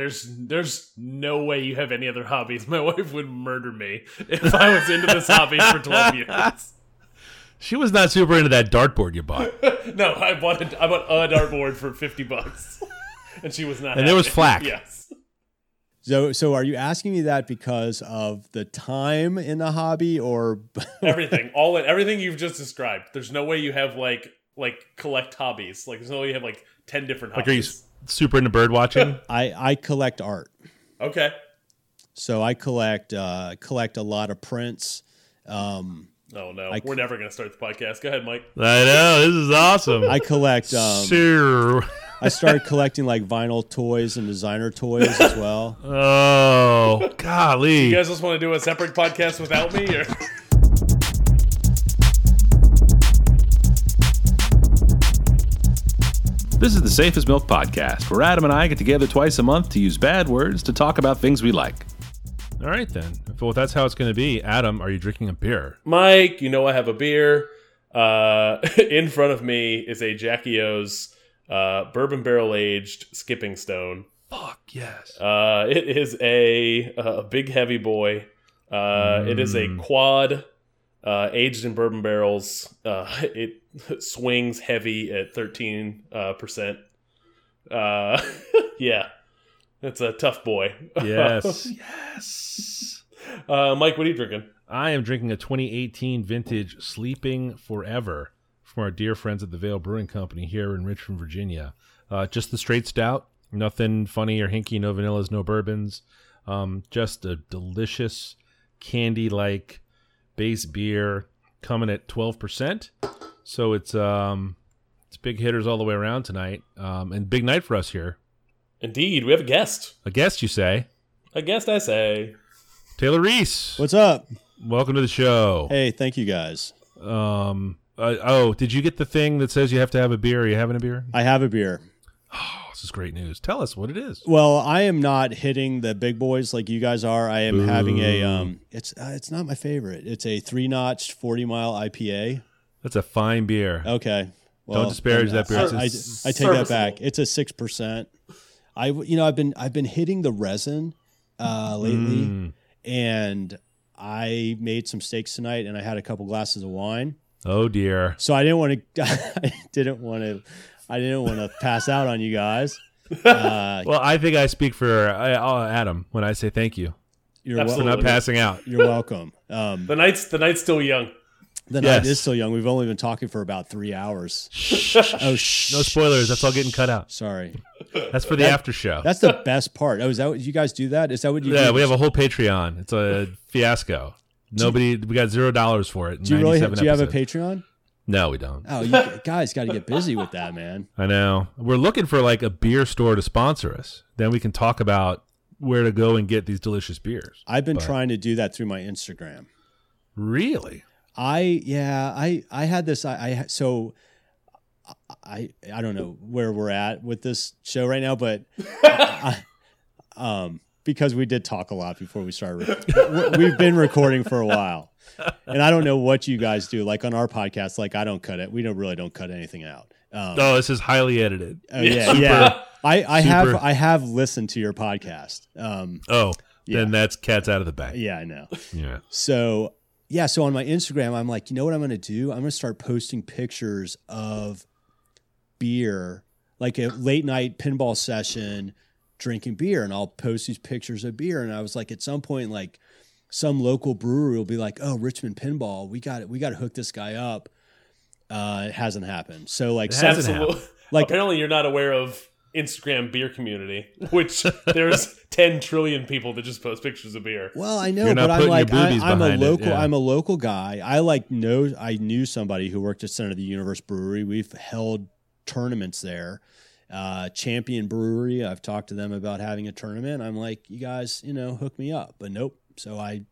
there's there's no way you have any other hobbies. My wife would murder me if I was into this hobby for 12 years. She was not super into that dartboard you bought. No, I bought a, I bought a dartboard for 50 bucks. And she was not And there was flack. Yes. So, so are you asking me that because of the time in the hobby, or Everything. All in everything you've just described. There's no way you have like like collect hobbies. Like there's no way you have like 10 different Like, hobbies. Super into bird watching? I I collect art. Okay. So I collect uh, collect a lot of prints. Um, Oh no. I- We're never going to start the podcast. Go ahead, Mike. I know this is awesome. I collect. Um, Sure. I started collecting like vinyl toys and designer toys as well. Oh, golly. You guys just want to do a separate podcast without me or This is the Safe as Milk Podcast, where Adam and I get together twice a month to use bad words to talk about things we like. All right, then. Well, that's how it's going to be. Adam, are you drinking a beer? Mike, you know I have a beer. Uh, in front of me is a Jackie O's uh, bourbon barrel aged skipping stone. Fuck yes. Uh, it is a a big heavy boy. Uh, It is a Mm. quad uh, aged in bourbon barrels. Uh, it swings heavy at thirteen uh, percent. Uh, yeah, it's a tough boy. Yes. yes. uh, Mike, what are you drinking? I am drinking a 2018 vintage Sleeping Forever from our dear friends at the Veil Brewing Company here in Richmond, Virginia. Uh, just the straight stout, nothing funny or hinky, no vanillas, no bourbons. Um, just a delicious candy like base beer coming at 12%. So it's um it's big hitters all the way around tonight. Um, and big night for us here. Indeed, we have a guest. A guest, you say? A guest, I say. Taylor Reese. What's up? Welcome to the show. Hey, thank you guys. Um. Uh, oh, did you get the thing that says you have to have a beer? Are you having a beer? I have a beer. This is great news. Tell us what it is. Well, I am not hitting the big boys like you guys are. I am having a um. It's uh, it's not my favorite. It's a three notched forty mile IPA. That's a fine beer. Okay. Well, Don't disparage then that beer. I, I, I take that back. It's a six percent. I you know I've been I've been hitting the resin uh, lately, Mm. and I made some steaks tonight, and I had a couple glasses of wine. Oh dear. So I didn't want to. I didn't want to. I didn't want to pass out on you guys. Uh, Well, I think I speak for uh, uh, Adam when I say thank you you're for Absolutely. wel- not passing out. you're welcome. Um, The night's the night's still young. the Yes. night is still young. We've only been talking for about three hours. oh, shh. No spoilers. That's all getting cut out. Sorry. That's for the after show. That's the best part. Oh, is that what you guys do? That is that what you? yeah, do? we have a whole Patreon. It's a fiasco. Nobody. We got zero dollars for it. Do you really? 97 Do you have a. Patreon? No, we don't. Oh, you guys got to get busy with that, man. I know. We're looking for like a beer store to sponsor us. Then we can talk about where to go and get these delicious beers. I've been But- trying to do that through my Instagram. Really? I yeah, I I had this I, I so I I don't know where we're at with this show right now, but I, um because we did talk a lot before we started. We've been recording for a while, and I don't know what you guys do. Like on our podcast, like I don't cut it. We don't really don't cut anything out. Um, Oh, this is highly edited. oh, yeah, super- yeah. I I have I have listened to your podcast. Um, Oh, Yeah. then that's cats out of the bag. yeah, I know. Yeah. So yeah, so on my Instagram, I'm like, you know what I'm gonna do? I'm gonna start posting pictures of beer, like a late night pinball session, drinking beer, and I'll post these pictures of beer. And I was like, at some point, like some local brewery will be like, oh, Richmond Pinball, we got it, we got to hook this guy up. Uh, it hasn't happened. So like, It some- hasn't Absolutely. Like- Apparently, you're not aware of Instagram beer community, which there's 10 trillion people that just post pictures of beer. Well, I know, but I'm like I, I'm a behind it, local. yeah. I'm a local guy. I like know. I knew somebody who worked at Center of the Universe Brewery. We've held tournaments there. Uh, Champion Brewery. I've talked to them about having a tournament. I'm like, you guys, you know, hook me up. But nope. So I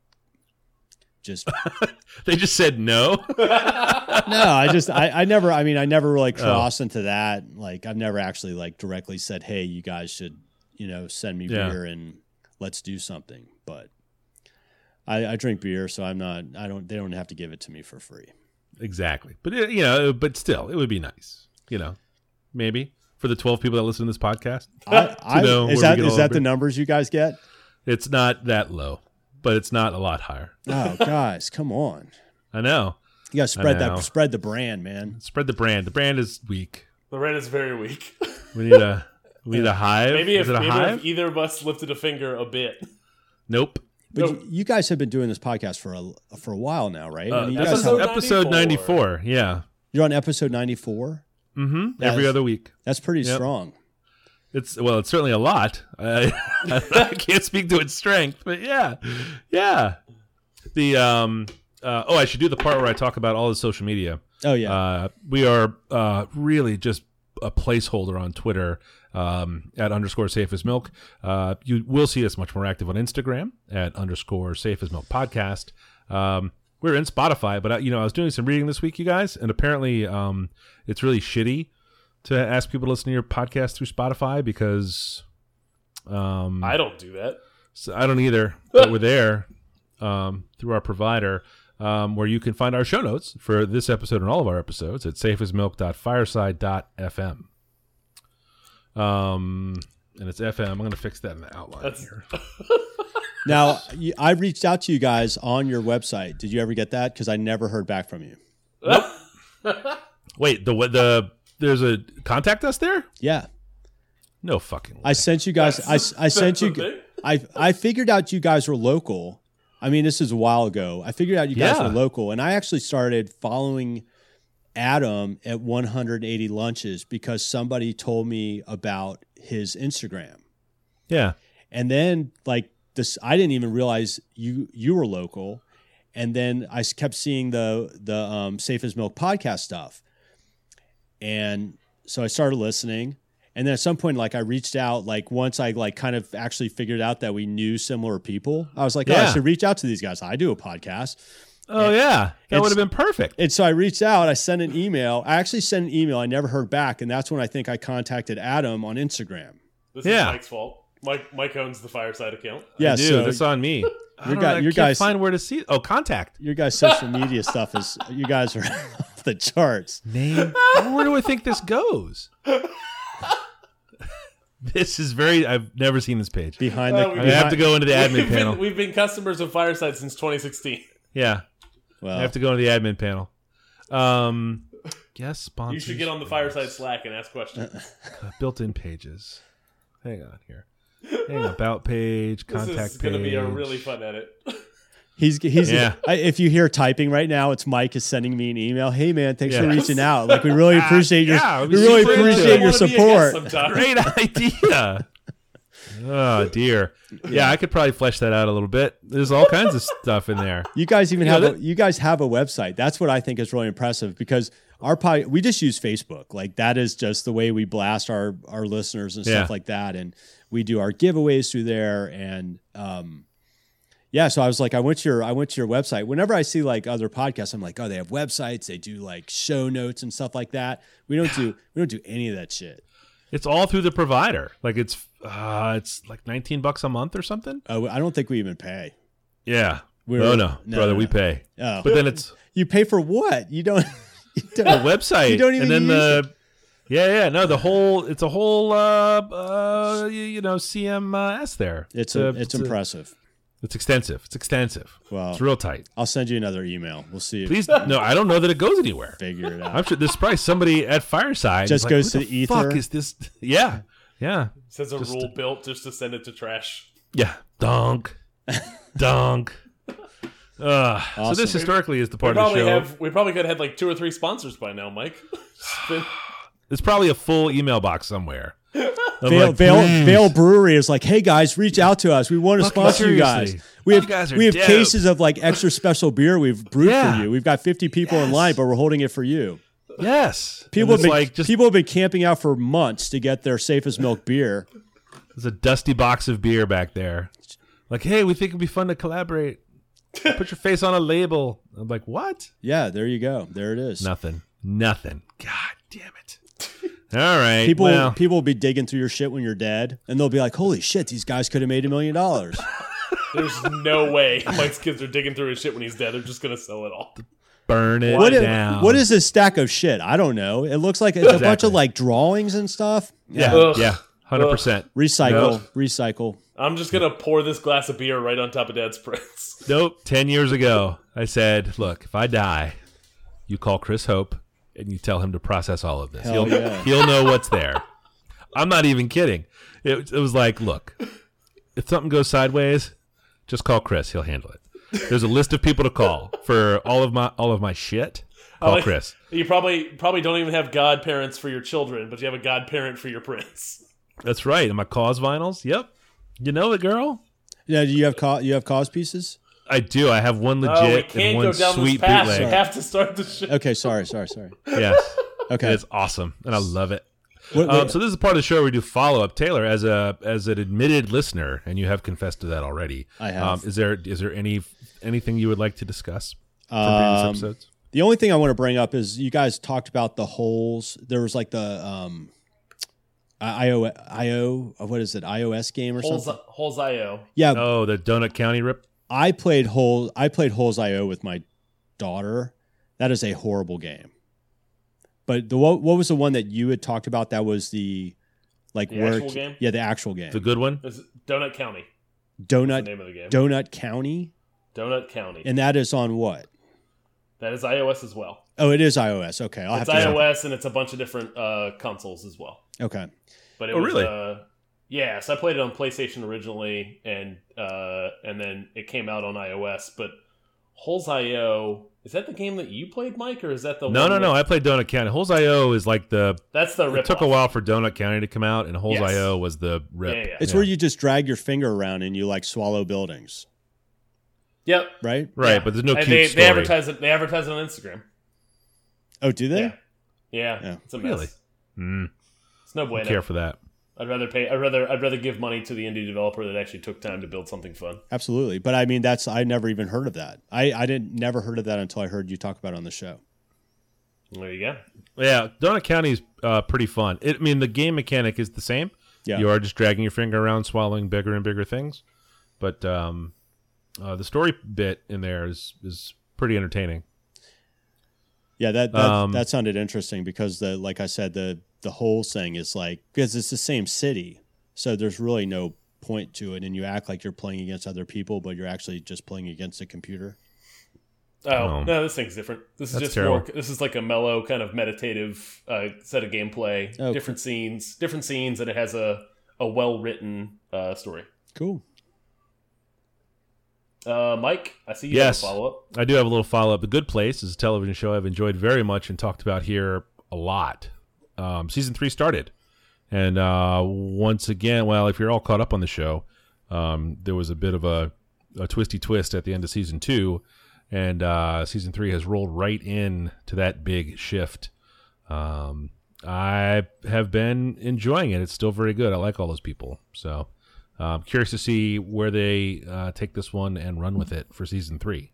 just They just said no. no. I just I, I never. I mean, I never really oh. crossed into that. Like I've never actually like directly said, hey, you guys should, you know, send me Yeah. beer and let's do something. But I, I drink beer, so I'm not. I don't. They don't have to give it to me for free. exactly. But it, you know, but still, it would be nice. You know, maybe. for the 12 people that listen to this podcast. I, I, know is that, is that get is all that our the numbers you guys get? It's not that low, but it's not a lot higher. Oh, guys, come on! I know. You gotta spread that spread the brand, man. Spread the brand. The brand is weak. The brand is very weak. We need a we need a hive. Maybe if, is it a maybe hive? if either of us lifted a finger a bit. nope. But No. you, you guys have been doing this podcast for a for a while now, right? Uh, I mean, you this is episode have, episode 94. 94. Yeah. you're on episode ninety four. Mm-hmm. That Every is- other week. That's pretty Yep. strong. It's well, it's certainly a lot. I, I can't speak to its strength, but yeah, yeah. The um, uh, oh, I should do the part where I talk about all the social media. Oh yeah, Uh, we are uh, really just a placeholder on Twitter um, at underscore safe as milk. Uh, you will see us much more active on Instagram at underscore safe as milk podcast. Um, we're in Spotify, but uh, you know I was doing some reading this week, you guys, and apparently um, it's really shitty to ask people to listen to your podcast through Spotify because um, I don't do that. so I don't either, but we're there um, through our provider, um, where you can find our show notes for this episode and all of our episodes at safeasmilk.fireside.fm. Um, and it's FM. I'm going to fix that in the outline That's- here. now I reached out to you guys on your website. Did you ever get that? Because I never heard back from you. Nope. Wait, the the there's a contact us there? Yeah, No fucking way. I sent you guys. I, That's- I sent you. thing. I I figured out you guys were local. I mean, this is a while ago. I figured out you guys Yeah. were local, and I actually started following Adam at 180 lunches because somebody told me about his Instagram, yeah. and then like this, I didn't even realize you you were local, and then I kept seeing the the um, Safe as Milk podcast stuff, and so I started listening. And then at some point, like I reached out, like once I like kind of actually figured out that we knew similar people, I was like, oh, I should reach out to these guys. I do a podcast. Oh yeah, that would have been perfect. And so I reached out, I sent an email. I actually sent an email. I never heard back. And that's when I think I contacted Adam on Instagram. This Yeah. is Mike's fault. Mike Mike owns the fireside account. Yeah, I do. so That's on me. I don't guy- your can't guys- find where to see. Oh, contact your guys' social media stuff is, you guys are off the charts. name. where do I think this goes? this is very. I've never seen this page. Behind Well, the, we I have to go into the admin we've panel. Been, we've been customers of Fireside since 2016. Yeah, Well, I have to go into the admin panel. Um, yes, sponsors. You should get on the Fireside Slack and ask questions. Uh, built-in pages. Hang on here. Hang on, about page, This contact is page. going to be a really fun edit. He's he's. Yeah. I, if you hear typing right now, it's Mike is sending me an email. Hey man, thanks for reaching out. Like we really ah, appreciate your Yeah, we we really appreciate your I wanna be a guest support. Great idea. Oh dear. Yeah, I could probably flesh that out a little bit. There's all kinds of stuff in there. You guys even have a, you guys have a website. That's what I think is really impressive because our pod, we just use Facebook. Like that is just the way we blast our our listeners and stuff Yeah. like that. And we do our giveaways through there. And um, yeah, so I was like, I went to your I went to your website. Whenever I see like other podcasts, I'm like, oh, they have websites. They do like show notes and stuff like that. We don't do we don't do any of that shit. It's all through the provider. Like it's uh it's like 19 bucks a month or something. Oh, I don't think we even pay. Yeah. We're- oh no, no, brother, no, we pay. Oh, But then it's you pay for what? You don't. You the don't website You don't even and then use the Yeah, yeah, no, the whole it's a whole uh uh you, know CMS there. it's a, it's a- impressive. it's extensive. It's extensive. Well, It's real tight. I'll send you another email. We'll see. Please no, I don't know that it goes anywhere. figure it out. I'm sure there's probably somebody at Fireside Just is like, goes to the the Fuck is this? Yeah, yeah, Says a rule built just to send it to trash. yeah. Dunk, dunk. Uh, So this historically is the We part of the probably show. have we probably could have had like two or three sponsors by now, Mike. It's been- There's probably a full email box somewhere. I'm Veil, like, Veil, Veil Brewery is like, hey guys, reach out to us. We want to Fucking sponsor you guys. We have guys we have dope. cases of like extra special beer we've brewed Yeah. for you. We've got 50 people in line, but we're holding it for you. Yes, People have been like just people have been camping out for months to get their safe as milk beer. there's a dusty box of beer back there. Like, hey, we think it'd be fun to collaborate. Put your face on a label. I'm like, what? Yeah, there you go. There it is. Nothing. Nothing. God damn it. All right. People well, people will be digging through your shit when you're dead, and they'll be like, "Holy shit, these guys could have made a million dollars." There's no way Mike's kids are digging through his shit when he's dead. They're just gonna sell it all. Burn it What is, down. what is this stack of shit? I don't know. It looks like it's a bunch of like drawings and stuff. Yeah, Ugh. yeah, hundred percent. Recycle, Nope. recycle. I'm just gonna pour this glass of beer right on top of Dad's prints. Nope. Ten years ago, I said, "Look, if I die, you call Chris Hope and you tell him to process all of this. Hell he'll yeah. he'll know what's there." I'm not even kidding. It, it was like, look, if something goes sideways, just call Chris. He'll handle it. There's a list of people to call for all of my all of my shit. Call like- Chris. You probably probably don't even have godparents for your children, but you have a godparent for your prints. That's right. And my KAWS vinyls. Yep. You know it, girl. Yeah, do you have co- you have KAWS pieces? I do. I have one oh, we legit and can't one go down sweet this path. We bootleg. have to start the show. Okay, sorry, sorry, sorry. Yes. Okay. It's awesome, and I love it. What- Um, so this is part of the show where we do follow up. Taylor, as a as an admitted listener, and you have confessed to that already. I have. Um, is there is there any anything you would like to discuss from previous Um, episodes? The only thing I want to bring up is you guys talked about the holes. There was like the um, IO IO what is it iOS game or Holes, something? Holes IO. Yeah, Oh, the Donut County rip. I played hole. I played Holes IO with my daughter. That is a horrible game. But the what, what was the one that you had talked about? That was the like The where actual game? yeah the actual game The good one. Is Donut County? That's the Donut name of the game. Donut County, Donut County. and that is on what? that is iOS as well. Oh, it is iOS. Okay, I'll it's have to. iOS and it's a bunch of different uh, consoles as well. Okay, But it Oh, was, really? Uh, yeah, so I played it on PlayStation originally, and uh, and then it came out on iOS. But Holes IO is that the game that you played, Mike, or is that the No, one no, no. with- I played Donut County. Holes IO is like the. That's the It rip. took a while for Donut County to come out, and Holes Yes. IO was the rip. Yeah, yeah. it's where you just drag your finger around and you like swallow buildings, Yep. right? right, Yeah. but there's no cute they, story. they advertise it. They advertise it on Instagram. Oh, do they? Yeah. Yeah, Yeah. it's a mess. Really? Mm, It's no don't bueno. care for that. I'd rather pay. I'd rather. I'd rather give money to the indie developer that actually took time to build something fun. Absolutely. But I mean, that's I never even heard of that. I I didn't never heard of that until I heard you talk about it on the show. There you go. Yeah, Donut County is uh, pretty fun. It, I mean, the game mechanic is the same. Yeah. You are just dragging your finger around, swallowing bigger and bigger things. But um, uh, the story bit in there is is pretty entertaining. Yeah, that that, Um, that sounded interesting because the like I said the the whole thing is like because it's the same city, so there's really no point to it, and you act like you're playing against other people, but you're actually just playing against a computer. Oh Oh. no, this thing's different. This is just terrible. more. This is like a mellow kind of meditative uh, set of gameplay. Oh, different scenes, different scenes, and it has a a well written uh, story. Cool. Uh, Mike, I see you Yes. have a follow up. I do have a little follow up. The Good Place is a television show I've enjoyed very much and talked about here a lot. Um, season three started, and uh, once again, well, if you're all caught up on the show, um, there was a bit of a, a twisty twist at the end of season two, and uh, season three has rolled right in to that big shift. Um, I have been enjoying it. It's still very good. I like all those people, so I'm curious to see where they uh, take this one and run with it for season three.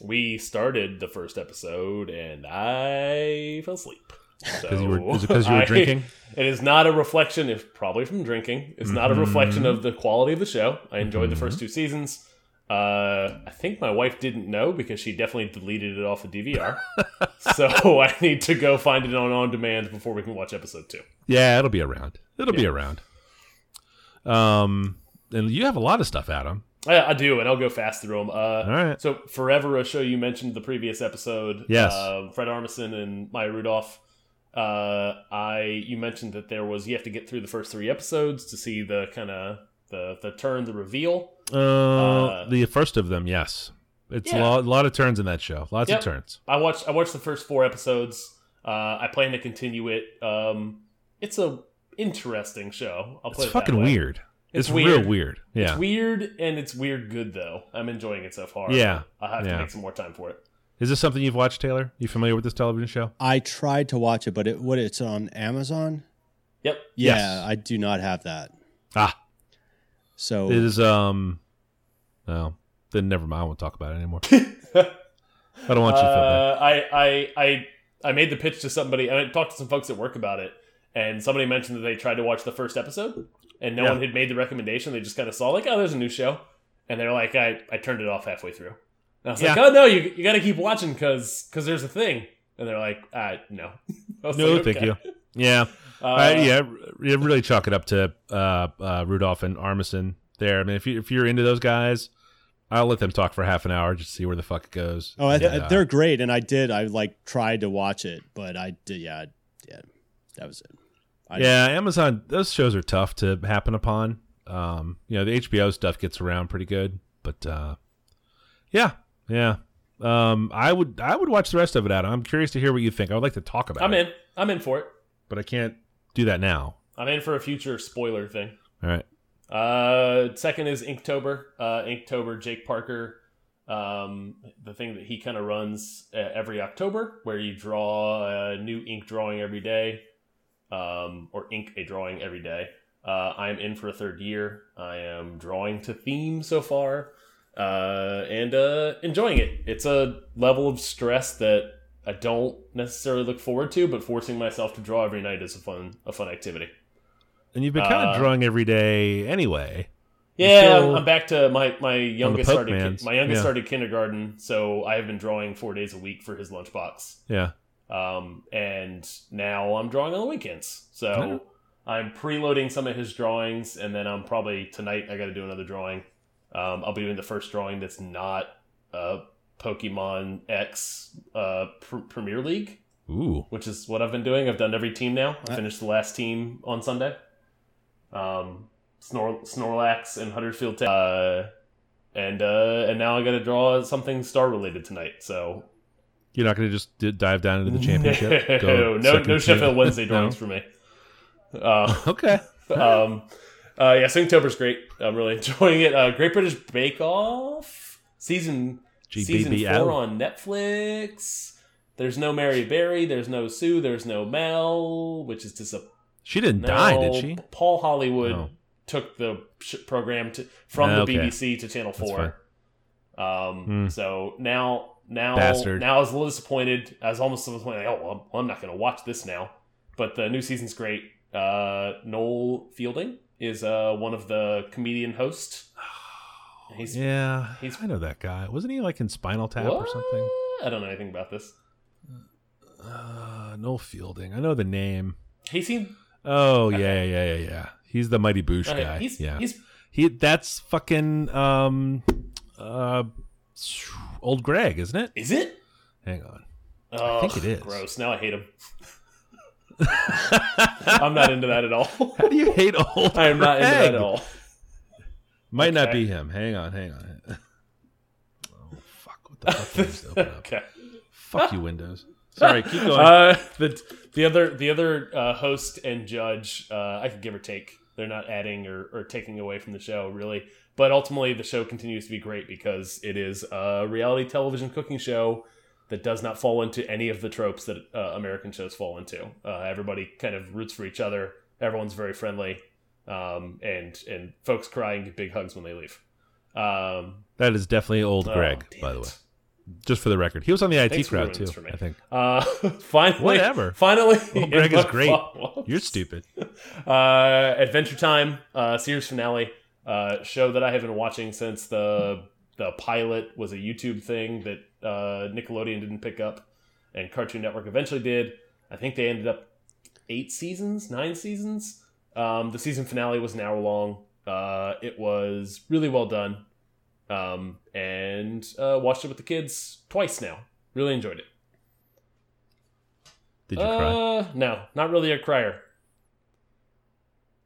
We started the first episode, and I fell asleep. Because you were, is it because you were I- drinking? It is not a reflection, if probably from drinking. It's not a reflection of the quality of the show. I enjoyed the first two seasons. Uh, I think my wife didn't know because she definitely deleted it off the DVR. so I need to go find it on on demand before we can watch episode two. Yeah, it'll be around. It'll be around. Um, and you have a lot of stuff, Adam. I, I do, and I'll go fast through them. Uh, All right. So, Forever, a show you mentioned the previous episode. Yes. Um, Fred Armisen and Maya Rudolph. Uh, I you mentioned that there was you have to get through the first three episodes to see the kind of the the turn, the reveal. Uh, the first of them, yes. It's a Yeah. lot, lot of turns in that show. Lots Yep. of turns. I watched I watched the first four episodes. Uh, I plan to continue it. Um, it's a interesting show. I'll It's it fucking weird. It's It's, weird. real weird. Yeah. It's weird and it's weird good though. I'm enjoying it so far. Yeah. I'll have to Yeah. make some more time for it. Is this something you've watched, Taylor? You familiar with this television show? I tried to watch it, but it what it's on Amazon. Yep. Yeah, Yes. I do not have that. Ah, So it is. Um, no, then never mind. I won't talk about it anymore. I don't want you to feel bad. Uh, I, I, I, I made the pitch to somebody. and I talked to some folks at work about it, and somebody mentioned that they tried to watch the first episode, and no Yeah. one had made the recommendation. They just kind of saw like, oh, there's a new show, and they're like, I, I turned it off halfway through. And I was Yeah. like, oh no, you you got to keep watching because because there's a thing. And they're like, uh, no. No, like, thank you. Yeah, Uh, I, yeah, you really chalk it up to uh, uh, Rudolph and Armisen there. I mean, if you if you're into those guys, I'll let them talk for half an hour just to see where the fuck it goes. Oh, I, And, uh, they're great, and I did. I like tried to watch it, but I did. Yeah, yeah, that was it. I, yeah, Amazon. Those shows are tough to happen upon. Um, you know, the HBO stuff gets around pretty good, but uh, yeah, yeah. Um, I would I would watch the rest of it. Adam, I'm curious to hear what you think. I would like to talk about I'm it, in. I'm in for it. but I can't do that now. I'm in for a future spoiler thing. All right. Uh, second is Inktober. Uh, Inktober, Jake Parker. Um, the thing that he kind of runs uh, every October, where you draw a new ink drawing every day, um, or ink a drawing every day. Uh, I'm in for a third year. I am drawing to theme so far, uh, and uh, enjoying it. It's a level of stress that I don't necessarily look forward to, but forcing myself to draw every night is a fun a fun activity. And you've been kind of Uh, drawing every day anyway. Yeah, still I'm, back to my my youngest started Mans. my youngest Yeah. started kindergarten, so I have been drawing four days a week for his lunchbox. Yeah. Um, and now I'm drawing on the weekends. So. I'm preloading some of his drawings, and then I'm probably tonight I got to do another drawing. Um, I'll be doing the first drawing that's not uh, Pokemon X uh, pr- Premier League, Ooh. which is what I've been doing. I've done every team now. I finished the last team on Sunday. Um, Snor- Snorlax and Huddersfield. Ta- uh, and uh, and now I got to draw something star related tonight. So You're not going to just d- dive down into the championship? no, no, no? Sheffield Wednesday No? drawings for me. Uh, Okay. um, uh, yeah, Inktober's great. I'm really enjoying it. Uh, Great British Bake Off season season four on Netflix. There's no Mary Berry. There's no Sue. There's no Mel, which is disappointing. She didn't die, did she? Paul Hollywood Oh. took the program to, from Ah, the okay. BBC to Channel Four. Um, Hmm. So now, now, Bastard. now I was a little disappointed. I was almost disappointed. Like, oh, well, I'm not going to watch this now. But the new season's great. Uh, Noel Fielding is uh, one of the comedian hosts. He's Yeah, he's- I know that guy. Wasn't he like in Spinal Tap or something? I don't know anything about this. Uh, Noel Fielding. I know the name. He seemed Oh yeah, yeah, yeah, yeah, yeah. He's the Mighty Boosh okay, guy. he's yeah, he's he. That's fucking um, uh, old Greg, isn't it? is it? Hang on. Oh, think it is. Gross. Now I hate him. I'm not into that at all. How do you hate old? I am not into that at all. Might not be him. Hang on, hang on. Oh fuck! What the fuck? did I just open up? okay. Fuck you, Windows. Sorry, keep going. Uh, the the other the other uh, host and judge, uh, I could give or take. They're not adding or, or taking away from the show really, but ultimately the show continues to be great because it is a reality television cooking show that does not fall into any of the tropes that uh, American shows fall into. Uh, everybody kind of roots for each other. Everyone's very friendly, um, and and folks cry and give big hugs when they leave. Um, that is definitely old oh, Greg, damn by the way. Just for the record, he was on the IT Thanks crowd too. this for me. I think. Uh, finally, Whatever. Finally, Old Greg is great. follow-ups. You're stupid. Uh, Adventure Time uh, series finale uh, show that I have been watching since the the pilot was a YouTube thing that uh, Nickelodeon didn't pick up, and Cartoon Network eventually did. I think they ended up eight seasons, nine seasons. Um, the season finale was an hour long. Uh, it was really well done, um, and uh, watched it with the kids twice now. Really enjoyed it. Did you cry? Uh, no, not really a crier.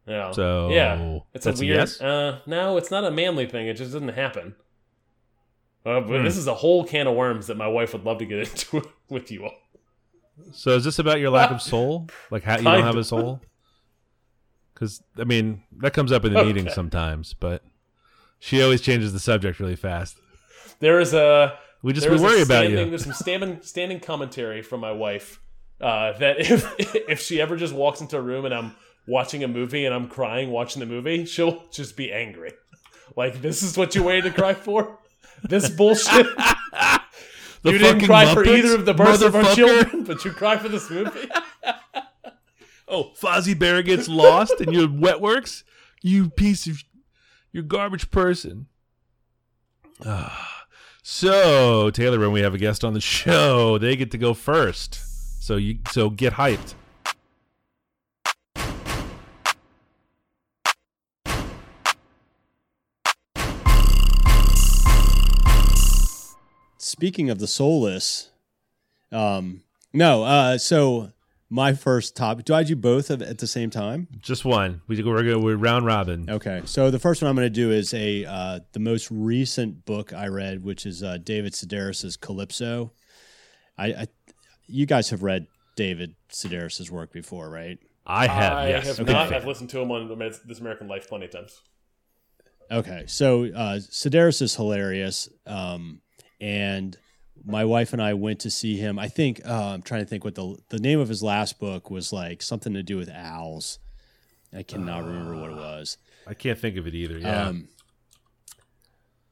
No. So yeah, it's a weird. yes? Uh, no, it's not a manly thing. It just doesn't happen. Uh, but Hmm. this is a whole can of worms that my wife would love to get into with you all. So is this about your lack of soul? Like how you don't have a soul? Because I mean that comes up in the meeting sometimes, but she always changes the subject really fast. There is a We just we worry about standing, you. There's some standing standing commentary from my wife uh, that if if she ever just walks into a room and I'm watching a movie and I'm crying watching the movie, she'll just be angry. Like this is what you waited to cry for? This bullshit. You didn't cry for either of the births of our children, but you cry for this movie. Oh, Fozzie Bear gets lost in your wet works. You piece of, you garbage person. So Taylor, when we have a guest on the show, they get to go first. So you so get hyped. Speaking of the soulless, um, no. Uh, so my first topic. Do I do both of, at the same time? Just one. We we're going we're round robin. Okay. So the first one I'm going to do is a uh, the most recent book I read, which is uh, David Sedaris's Calypso. I, I, you guys have read David Sedaris's work before, right? I have. I yes. have Okay. not. I've listened to him on This American Life plenty of times. Okay, so uh, Sedaris is hilarious, um, and my wife and I went to see him. I think uh, I'm trying to think what the the name of his last book was like something to do with owls. I cannot remember what it was. I can't think of it either. Yeah. Um,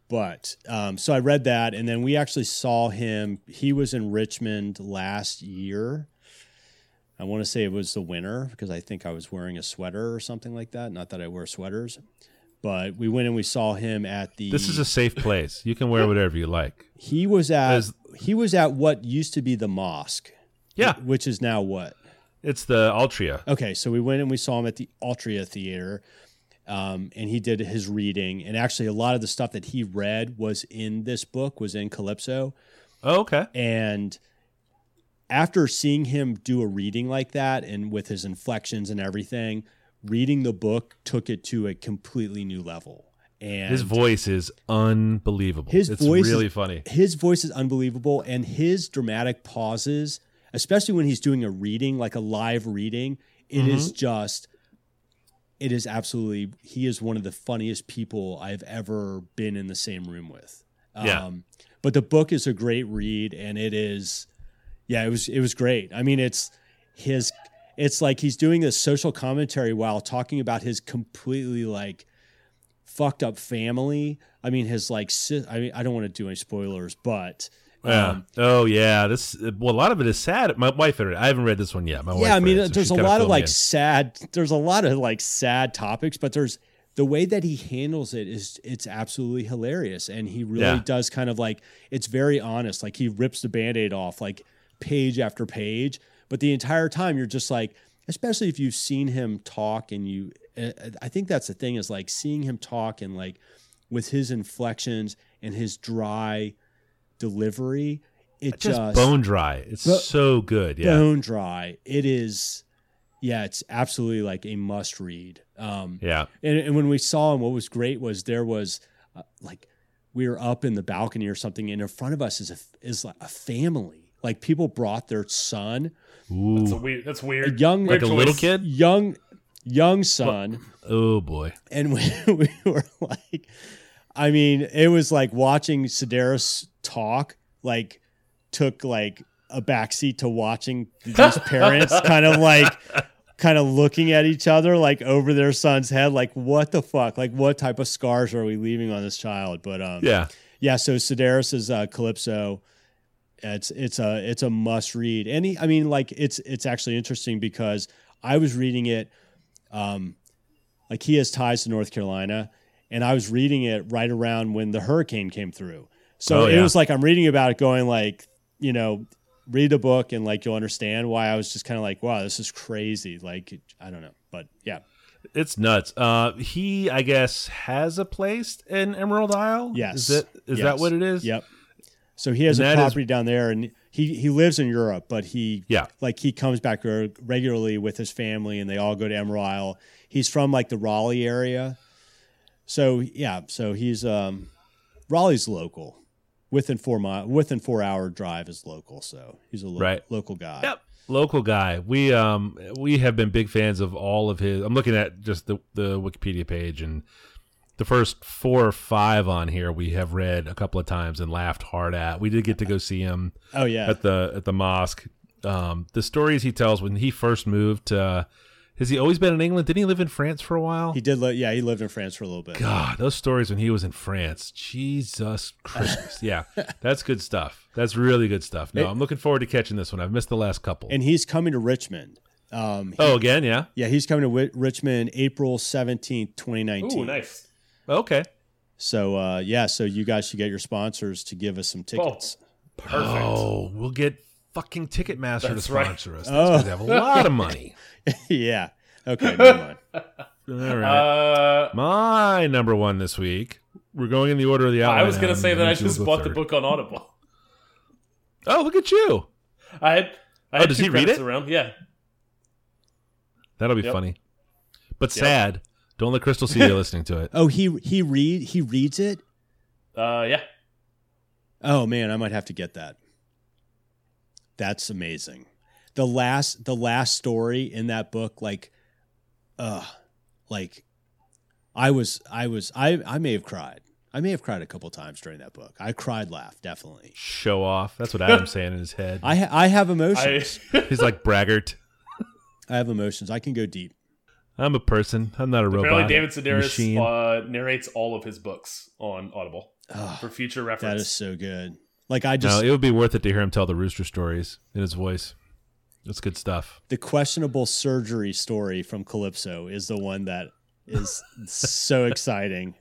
but um, so I read that, and then we actually saw him. He was in Richmond last year. I want to say it was the winter because I think I was wearing a sweater or something like that. Not that I wear sweaters, but we went and we saw him at the. this is a safe place. You can wear whatever you like. He was at. As- he was at what used to be the mosque. Yeah. Which is now what? It's the Altria. Okay, so we went and we saw him at the Altria Theater, um, and he did his reading. And actually, a lot of the stuff that he read was in this book, was in Calypso. Oh, okay. And after seeing him do a reading like that, and with his inflections and everything, reading the book took it to a completely new level. And His voice is unbelievable. His it's voice is- really funny. his voice is unbelievable and his dramatic pauses especially when he's doing a reading like a live reading it is Mm-hmm. just it is absolutely he is one of the funniest people i've ever been in the same room with Yeah. um, but the book is a great read and it is yeah it was it was great i mean it's his it's like he's doing this social commentary while talking about his completely like fucked up family. I mean, his like, si- I mean, I don't want to do any spoilers, but Yeah. um, oh yeah. This well, a lot of it is sad. My wife. read it. I haven't read this one yet. My wife. yeah, I mean, it, so there's a lot of like in. sad. There's a lot of like sad topics, but there's the way that he handles it is it's absolutely hilarious, and he really Yeah. does kind of like it's very honest. Like he rips the band-aid off like page after page, but the entire time you're just like, especially if you've seen him talk and you, uh, I think that's the thing is like seeing him talk and like with his inflections and his dry delivery, it just, just, bone dry. It's Bo- so good. Yeah. bone dry. It is, yeah, it's absolutely like a must read. Um, Yeah. and, and when we saw him, what was great was there was uh, like we were up in the balcony or something, and in front of us is a is like a family. Like people brought their son, That's, a Ooh. weird, that's a weird. young Like a little kid. young young son, Oh boy. and we, we were like, I mean, it was like watching Sedaris talk. Like took like a backseat to watching these parents kind of like kind of looking at each other like over their son's head like what the fuck like what type of scars are we leaving on this child but um Yeah. yeah so Sedaris is uh calypso it's it's a it's a must read Any i mean like it's it's actually interesting because i was reading it um like he has ties to north carolina and i was reading it right around when the hurricane came through so Oh, it was like i'm reading about it going like you know read the book and like you'll understand why i was just kind of like wow this is crazy like i don't know but yeah It's nuts. Uh, he, I guess, has a place in Emerald Isle. Yes. Is that is Yes. that what it is? Yep. So he has And a that is- property down there, and he he lives in Europe, but he Yeah. like he comes back regularly with his family, and they all go to Emerald Isle. He's from like the Raleigh area, so yeah, so he's um Raleigh's local, within four mile within four hour drive is local, so he's a lo- Right. local guy. Yep. Local guy. We um we have been big fans of all of his. I'm looking at just the the Wikipedia page and the first four or five on here we have read a couple of times and laughed hard at. We did get to go see him Oh yeah, at the at the mosque. Um, the stories he tells when he first moved. Uh, has he always been in England? Didn't he live in France for a while? he did. Li- yeah, he lived in France for a little bit. God, those stories when he was in France. Jesus Christ. yeah, that's good stuff. That's really good stuff. No, It- I'm looking forward to catching this one. I've missed the last couple. And he's coming to Richmond. Um, he- oh, again, yeah. yeah, he's coming to Wi- Richmond April seventeenth, twenty nineteen. Ooh, nice. Okay. So uh, yeah, so you guys should get your sponsors to give us some tickets. Perfect. Oh, we'll get fucking Ticketmaster That's to right. sponsor us. Oh. That's gonna have a lot of money. yeah. Okay. Never mind. All right. Uh, My number one this week. We're going in the order of the outline. I was gonna say that I just go bought the book on Audible. Oh, look at you. I had. I Oh, had does two he read it? Around. Yeah. That'll be Yep. funny. But Yep. sad. Don't let Crystal see you listening to it. Oh, he he read he reads it. Uh, yeah. Oh man, I might have to get that. That's amazing. The last the last story in that book, like, uh, like, I was I was I I may have cried. I may have cried a couple times during that book. I cried, laughed, definitely. Show off. That's what Adam's saying in his head. I ha- I have I. emotions. He's like braggart. I have emotions. I can go deep. I'm a person. I'm not a robot. Apparently, David Sedaris uh, narrates all of his books on Audible Oh, for future reference. That is so good. Like I just no, it would be worth it to hear him tell the rooster stories in his voice. That's good stuff. the questionable surgery story from Calypso is the one that is so exciting.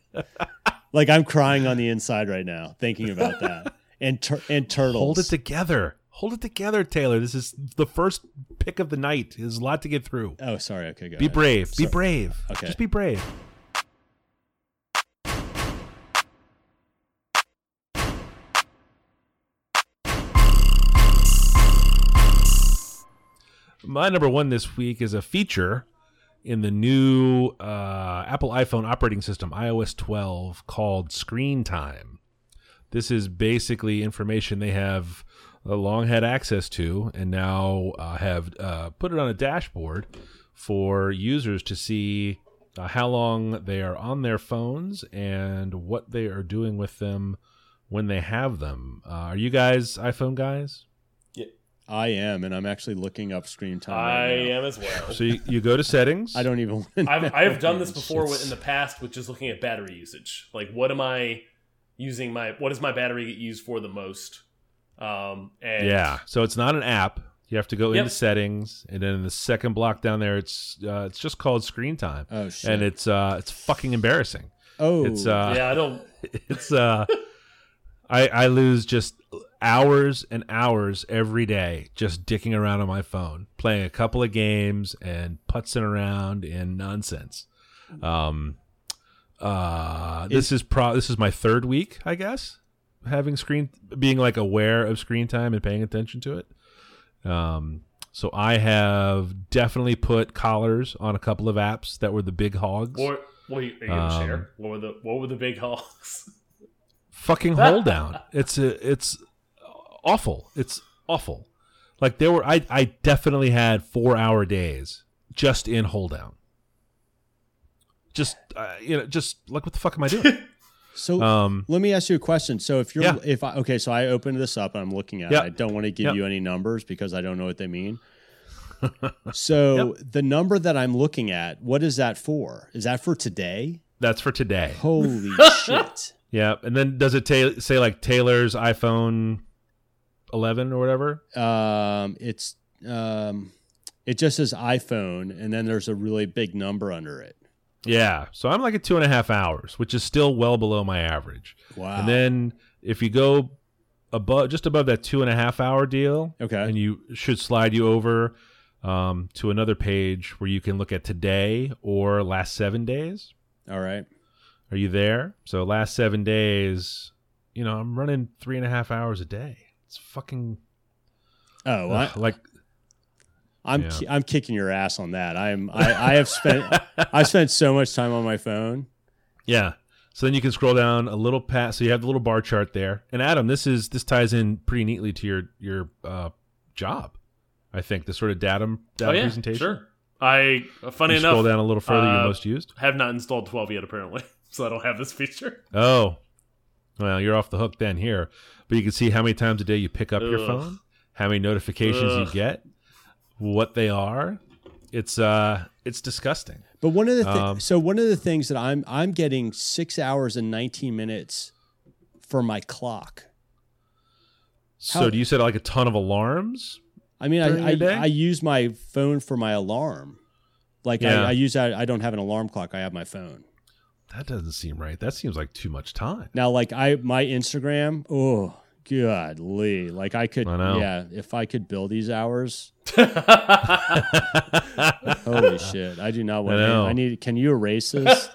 Like I'm crying on the inside right now thinking about that. And tur- and turtles. Hold it together. Hold it together, Taylor. This is the first pick of the night. There's a lot to get through. oh, sorry. Okay, go. Be ahead. brave. Be brave. Okay. Just be brave. My number one this week is a feature in the new uh, Apple iPhone operating system, iOS 12, called Screen Time. This is basically information they have long had access to and now uh, have uh, put it on a dashboard for users to see uh, how long they are on their phones and what they are doing with them when they have them. Uh, are you guys iPhone guys? I am, and I'm actually looking up screen time. I right now. am as well. So you, you go to settings. I don't even. I've. I've done this before It's- in the past with just looking at battery usage. Like, what am I using my? What does my battery get used for the most? Um, and Yeah. So it's not an app. You have to go Yep. into settings, and then in the second block down there, it's uh, it's just called screen time, Oh shit. and it's uh, it's fucking embarrassing. oh, It's uh, yeah, I don't. it's uh, I I lose just hours and hours every day just dicking around on my phone, playing a couple of games and putzing around in nonsense. Um, uh, this is pro. This is my third week, I guess, having screen being like aware of screen time and paying attention to it. Um, so I have definitely put collars on a couple of apps that were the big hogs. What, wait, are you gonna Um, share? What were the What were the big hogs? fucking Holedown. It's a, it's awful. It's awful. Like there were, I I definitely had four hour days just in Holedown. Just uh, you know, just like what the fuck am I doing? so um, let me ask you a question. So if you're, Yeah. if I, okay, so I opened this up and I'm looking at Yep. it. I don't want to give Yep. you any numbers because I don't know what they mean. so the number that I'm looking at, what is that for? Is that for today? that's for today. Holy shit. Yeah, and then does it ta- say like Taylor's iPhone 11 or whatever? Um, it's um, it just says iPhone, and then there's a really big number under it. Yeah, so I'm like at two and a half hours, which is still well below my average. Wow. And then if you go above, just above that two and a half hour deal, okay, and you should slide you over um, to another page where you can look at today or last seven days. all right. Are you there? So last seven days, you know, I'm running three and a half hours a day. It's fucking Oh, I, like I'm Yeah. ki- I'm kicking your ass on that. I'm I, I have spent I spent so much time on my phone. yeah. So then you can scroll down a little past. So you have the little bar chart there. And Adam, this is this ties in pretty neatly to your your uh, job. I think the sort of data, data oh yeah, presentation. sure. I funny You enough scroll down a little further. your uh, most used. have not installed 12 yet apparently, so I don't have this feature. Oh, well, you're off the hook then here. But you can see how many times a day you pick up your phone, how many notifications you get, what they are. It's uh, it's disgusting. But one of the thi- Um, so one of the things that I'm I'm getting six hours and 19 minutes for my clock. So do you set like a ton of alarms? I mean, I? I, I use my phone for my alarm. Like Yeah. I, I use that. I don't have an alarm clock. I have my phone. that doesn't seem right. That seems like too much time. Now, like I my Instagram, oh godly, like I could, I know. yeah, if I could bill these hours, holy shit, I do not want. I. I need. Can you erase this?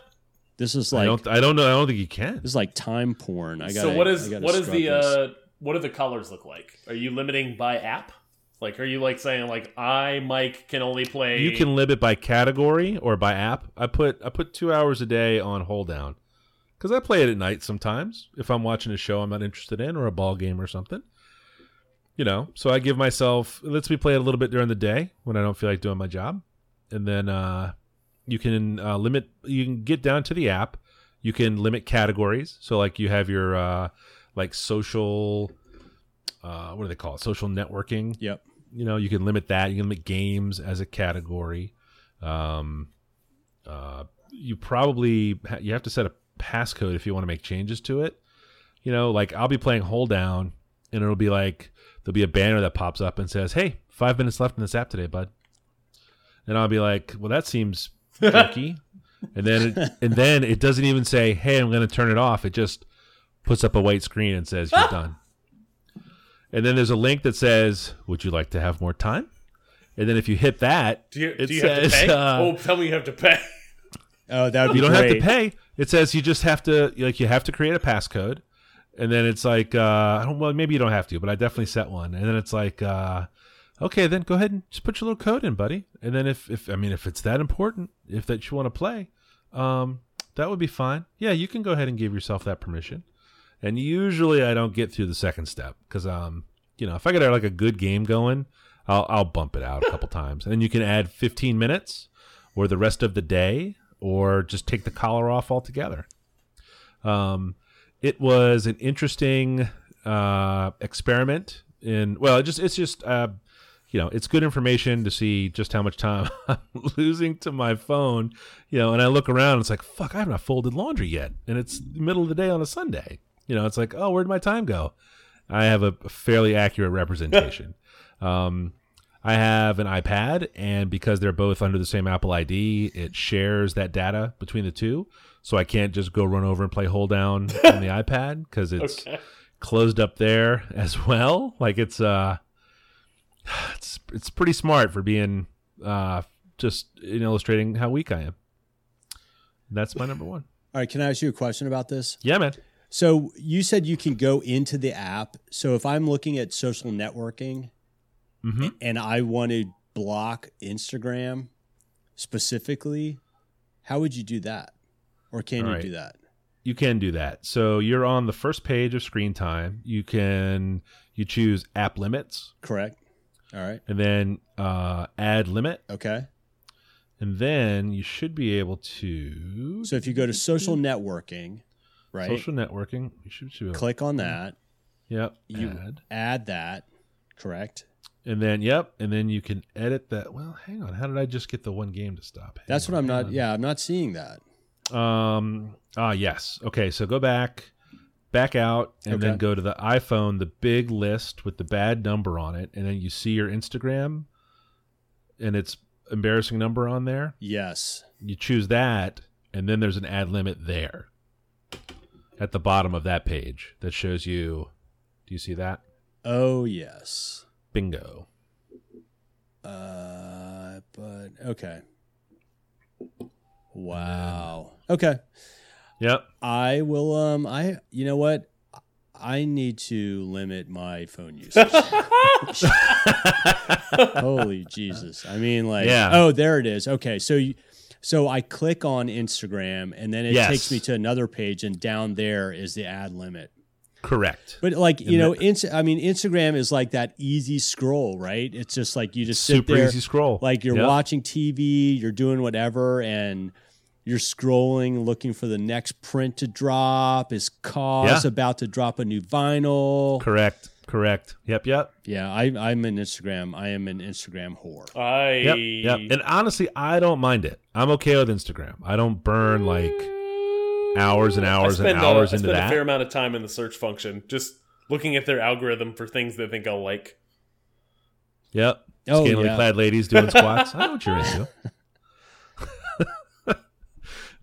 This is I like don't. I don't know. I don't think you can. this is like time porn. I got. so what is what is the this. uh what do the colors look like? Are you limiting by app? Like are you like saying like I Mike can only play You can limit by category or by app. I put I put two hours a day on Holedown because I play it at night sometimes if I'm watching a show I'm not interested in or a ball game or something. You know, so I give myself it lets me play it a little bit during the day when I don't feel like doing my job, and then uh, you can uh, limit. You can get down to the app. You can limit categories. So like you have your uh, like social. Uh, what do they call it? Social networking Yep. you know you can limit that you can limit games as a category um uh you probably ha- you have to set a passcode if you want to make changes to it you know like i'll be playing Holedown and it'll be like there'll be a banner that pops up and says hey five minutes left in this app today bud and i'll be like well that seems jerky and then it, and then it doesn't even say hey i'm going to turn it off it just puts up a white screen and says you're done and then there's a link that says, "Would you like to have more time?" And then if you hit that, Do you, it do you have to says, pay? uh, oh, tell me you have to pay. Oh, that would be you don't great. have to pay. It says you just have to like you have to create a passcode, and then it's like uh, I don't well maybe you don't have to, but I definitely set one. And then it's like uh, okay, then go ahead and just put your little code in, buddy. And then if if I mean if it's that important, if that you want to play, um, that would be fine. Yeah, you can go ahead and give yourself that permission. And usually I don't get through the second step because um you know if I get like a good game going, I'll I'll bump it out a couple times, and then you can add 15 minutes or the rest of the day, or just take the collar off altogether. Um, it was an interesting uh, experiment in well, it just it's just uh, you know it's good information to see just how much time I'm losing to my phone. You know, and I look around, and it's like fuck, I have not folded laundry yet, and it's the middle of the day on a Sunday. You know, it's like oh, where'd my time go? I have a fairly accurate representation. um, I have an iPad, and because they're both under the same Apple ID, it shares that data between the two. So I can't just go run over and play Holedown on the iPad because it's Okay. closed up there as well. Like it's uh, it's it's pretty smart for being uh, just in illustrating how weak I am. That's my number one. All right, can I ask you a question about this? Yeah, man. So you said you can go into the app. So if I'm looking at social networking Mm-hmm. and I want to block Instagram specifically, how would you do that? Or can All you right. do that? you can do that. So you're on the first page of screen time. You can you choose app limits Correct. All right. and then uh, add limit, Okay. and then you should be able to So if you go to social networking, right? social networking. You should, should be able, click on that, Yep. you add. add that, correct? And then yep, and then you can edit that. Well, hang on. How did I just get the one game to stop? Hang That's what I'm not yeah, I'm not seeing that. Um. Ah, yes. Okay. So go back, back out, and then go to the iPhone, the big list with the bad number on it, and then you see your Instagram, and it's embarrassing number on there. Yes. You choose that, and then there's an add limit there, at the bottom of that page that shows you. Do you see that? Oh yes. Bingo. Uh but okay. Wow. Okay. Yep. I will um I you know what? I need to limit my phone usage. Holy Jesus. I mean like Yeah. oh there it is. Okay. So you so I click on Instagram and then it Yes. takes me to another page and down there is the add limit. Correct. But like you And know, Inst- I mean, Instagram is like that easy scroll, right? It's just like you just sit Super there, easy scroll. like you're Yep. watching TV, you're doing whatever, and you're scrolling, looking for the next print to drop. Is Cause Yeah. about to drop a new vinyl? Correct. Correct. Yep. Yep. Yeah, I, I'm an Instagram. I am an Instagram whore. I Yep. Yep. And honestly, I don't mind it. I'm okay with Instagram. I don't burn like hours and hours and hours uh, I into spend that. a fair amount of time in the search function, just looking at their algorithm for things they think I'll like. Yep. Oh, Scantily yeah. clad ladies doing squats. I know what you're into.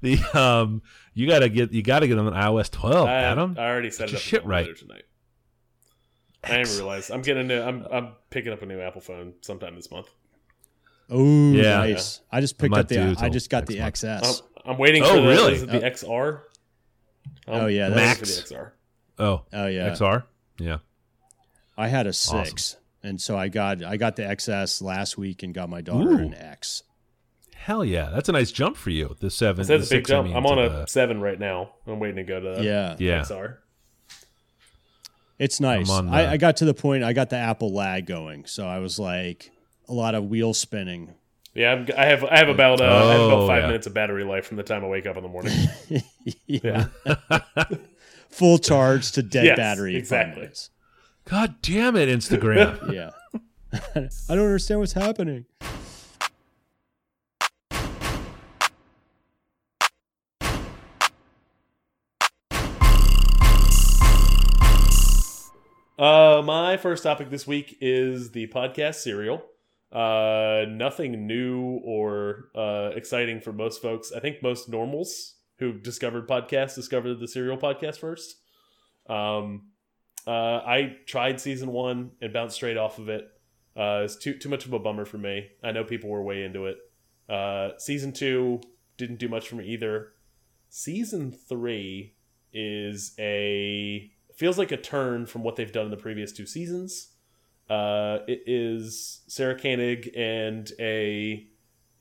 the um, you gotta get you gotta get them on iOS 12, I, Adam. I already set Get it your up shit right. later tonight. I didn't realize I'm getting a new, I'm I'm picking up a new Apple phone sometime this month. Oh, Yeah. nice. I just picked might up the. I just got the next I'm, XS. I'm waiting Oh, for the, really? is it the uh, XR. I'm Oh, yeah, waiting that's- the XR. oh, Oh yeah, XR. Yeah. I had a six, and so I got I got the XS last week and got my daughter Ooh. an X. Hell yeah, that's a nice jump for you. The seven. That's the a big six, I jump. mean, I'm on a the- seven right now. I'm waiting to go to Yeah, yeah. XR. it's nice. I'm I, I got to the point. I got the Apple lag going, so I was like a lot of wheel spinning. Yeah, I'm, I have I have about uh, I have Oh, about five yeah. minutes of battery life from the time I wake up in the morning. yeah. Full charge to dead Yes, battery. exactly. minutes. God damn it, Instagram. Yeah. I don't understand what's happening. Uh, my first topic this week is the podcast serial. Uh, nothing new or uh, exciting for most folks. I think most normals who discovered podcasts discovered the serial podcast first. Um, uh, I tried season one and bounced straight off of it. Uh, it's too too much of a bummer for me. I know people were way into it. Uh, season two didn't do much for me either. Season three is a feels like a turn from what they've done in the previous two seasons. Uh, it is Sarah Koenig and a,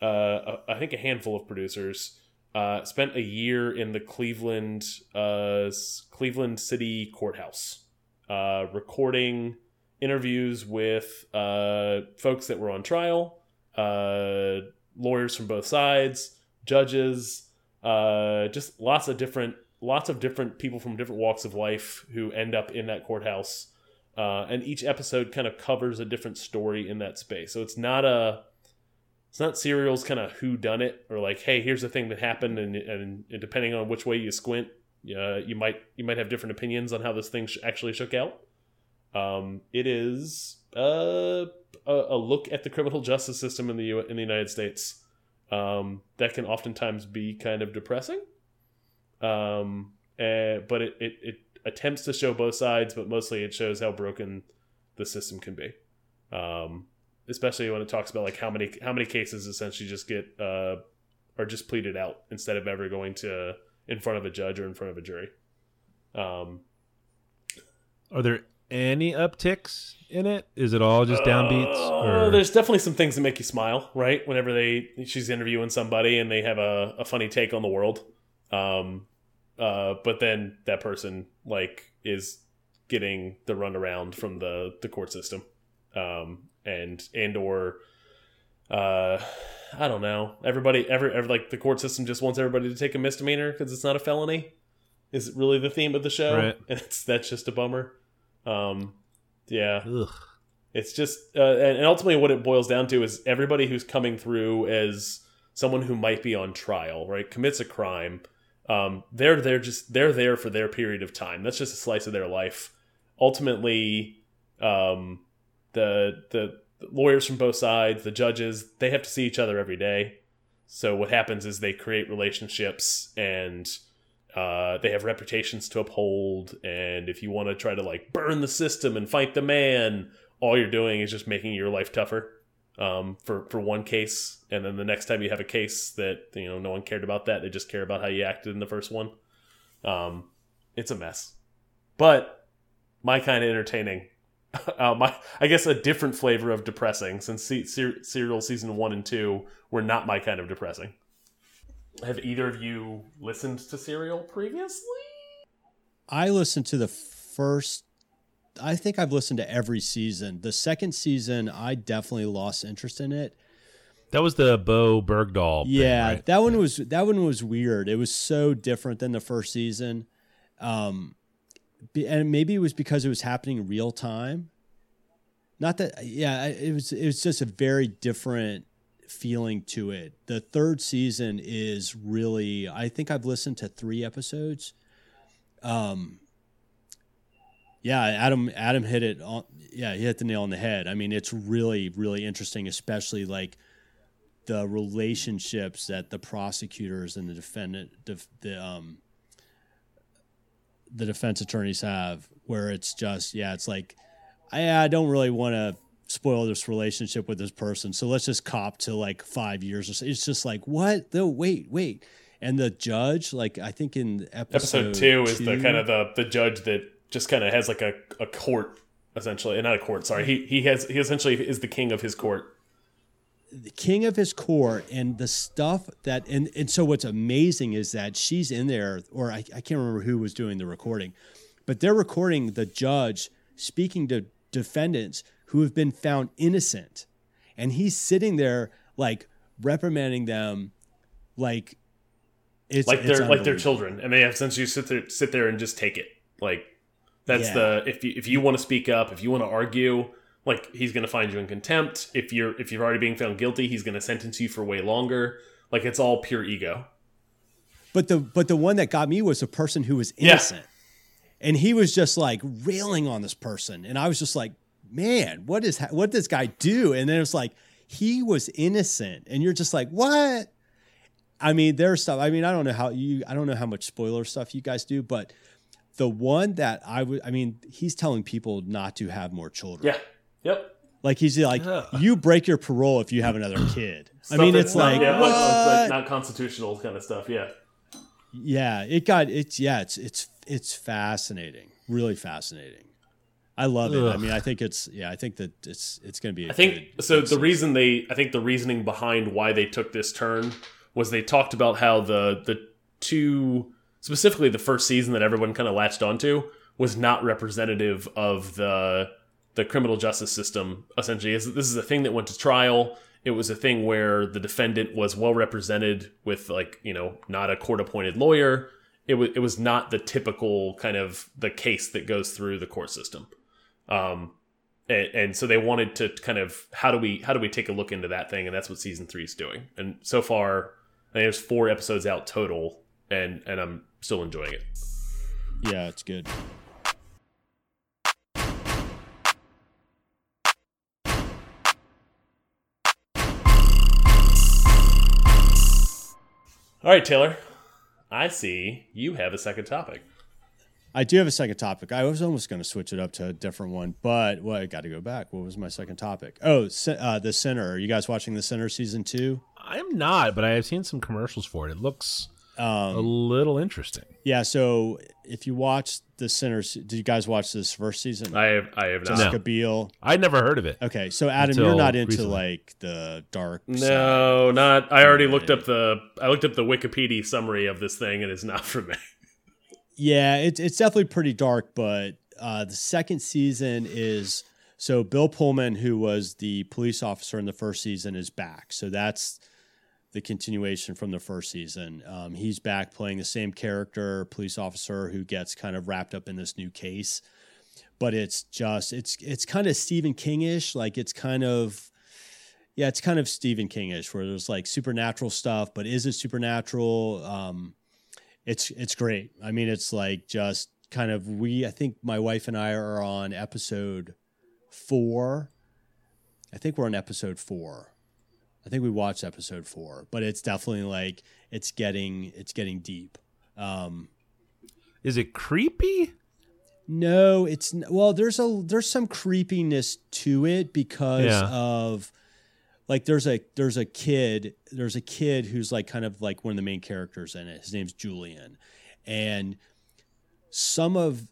uh, a I think a handful of producers uh, spent a year in the Cleveland uh, Cleveland City Courthouse, uh, recording interviews with uh, folks that were on trial, uh, lawyers from both sides, judges, uh, just lots of different lots of different people from different walks of life who end up in that courthouse. Uh, and each episode kind of covers a different story in that space. So it's not a it's not serials kind of who done it or like hey here's the thing that happened and, and, and depending on which way you squint uh, you might you might have different opinions on how this thing sh- actually shook out um, it is uh, a, a look at the criminal justice system in the U- in the United States um, that can oftentimes be kind of depressing um, eh, but it, it, it attempts to show both sides but mostly it shows how broken the system can be um, especially when it talks about like how many how many cases essentially just get uh are just pleaded out instead of ever going to in front of a judge or in front of a jury. Um, Are there any upticks in it? Is it all just downbeats? uh, Or there's definitely some things that make you smile, right? Whenever they she's interviewing somebody and they have a, a funny take on the world. Um, uh, but then that person like is getting the runaround from the the court system, um, and and or uh, I don't know. Everybody, every, every like the court system just wants everybody to take a misdemeanor because it's not a felony. Is really the theme of the show, Right. and it's that's just a bummer. Um, yeah, Ugh. it's just, uh, and, and ultimately, what it boils down to is everybody who's coming through as someone who might be on trial, right, commits a crime. Um, they're they're just they're there for their period of time. That's just a slice of their life. Ultimately, um, the the lawyers from both sides, the judges, they have to see each other every day. So what happens is they create relationships and uh, they have reputations to uphold. And if you want to try to like burn the system and fight the man, all you're doing is just making your life tougher um, for for one case. And then the next time you have a case that you know no one cared about that, they just care about how you acted in the first one. Um, it's a mess, but my kind of entertaining. Uh, my, I guess a different flavor of depressing since se ser serial season one and two were not my kind of depressing. Have either of you listened to Serial previously? I listened to the first. I think I've listened to every season. The second season, I definitely lost interest in it. That was the Bowe Bergdahl. thing, yeah, right? that one was that one was weird. It was so different than the first season, um, and maybe it was because it was happening real time. Not that, yeah, it was. It was just a very different feeling to it. The third season is really. I think I've listened to three episodes. Um. Yeah, Adam. Adam hit it on. Yeah, he hit the nail on the head. I mean, it's really, really interesting, especially like the relationships that the prosecutors and the defendant def, the um the defense attorneys have where it's just yeah it's like I, I don't really want to spoil this relationship with this person so let's just cop to like five years or so it's just like what no wait wait and the judge like i think in episode, episode two is the kind of the the judge that just kind of has like a, a court essentially not a court sorry. He he has he essentially is the king of his court. The king of his court and the stuff that and, and so what's amazing is that she's in there or I, I can't remember who was doing the recording but they're recording the judge speaking to defendants who have been found innocent. And he's sitting there like reprimanding them like it's like they're like they're children and they have since you sit there sit there and just take it like that's yeah. the if you if you want to speak up if you want to argue like he's going to find you in contempt. If you're if you're already being found guilty he's going to sentence you for way longer. Like it's all pure ego. But the but the one that got me was a person who was innocent. Yeah. and he was just like railing on this person. And i was just like man what is what does this guy do? And then it was like he was innocent. And you're just like what? I mean there's stuff i mean i don't know how you i don't know how much spoiler stuff you guys do but the one that i would i mean he's telling people not to have more children yeah Yep. Like he's like, yeah. you break your parole if you have another kid. I mean, it's like, yeah, what? Like, not constitutional kind of stuff. Yeah. Yeah, it got it's yeah, it's it's it's fascinating, really fascinating. I love Ugh. it. I mean, I think it's yeah, I think that it's it's going to be. I think good, so. Good the reason they, I think the reasoning behind why they took this turn was they talked about how the the two specifically the first season that everyone kind of latched onto was not representative of the the criminal justice system essentially. Is this is a thing that went to trial. It was a thing where the defendant was well represented with like you know not a court appointed lawyer. It was it was not the typical kind of the case that goes through the court system. Um and, and so they wanted to kind of how do we how do we take a look into that thing? And that's what season three is doing. And so far I think there's four episodes out total and and i'm still enjoying it yeah it's good All right, Taylor. I see you have a second topic. I do have a second topic. I was almost going to switch it up to a different one, but well, I got to go back. What was my second topic? Oh, uh, the Sinner. Are you guys watching the Sinner season two? I'm not, but I have seen some commercials for it. It looks um, a little interesting. Yeah. So if you watch the Sinners, did you guys watch this first season? I have. I have not. Jessica no. Biel. I'd never heard of it. Okay, so Adam, you're not into recently. like the dark. No, not. I already looked up the. I looked up the Wikipedia summary of this thing, and it's not for me. Yeah, it's it's definitely pretty dark, but uh, the second season is so Bill Pullman, who was the police officer in the first season, is back. So that's the continuation from the first season. Um, he's back playing the same character, police officer who gets kind of wrapped up in this new case. But it's just it's it's kind of Stephen Kingish, like it's kind of yeah, it's kind of Stephen Kingish where there's like supernatural stuff, but is it supernatural? Um, it's it's great. I mean, it's like just kind of we. I think my wife and I are on episode four. I think we're on episode four I think we watched episode four, but it's definitely like it's getting it's getting deep. Um, Is it creepy? No, it's well. There's a there's some creepiness to it because yeah. of like there's a there's a kid there's a kid who's like kind of like one of the main characters in it. His name's Julian, and some of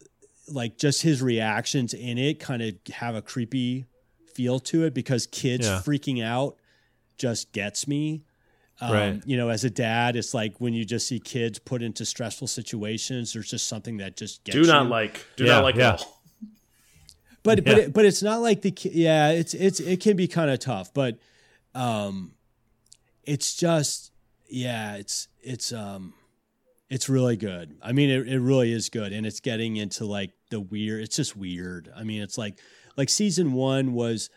like just his reactions in it kind of have a creepy feel to it because kids yeah. freaking out just gets me. Um, right. You know, as a dad, it's like when you just see kids put into stressful situations. There's just something that just gets do not you. like. Do yeah, not like yeah. But yeah. but it, but it's not like the yeah. It's it's it can be kind of tough, but um, it's just yeah. It's it's um, it's really good. I mean, it it really is good, and it's getting into like the weird. It's just weird. I mean, it's like like season one was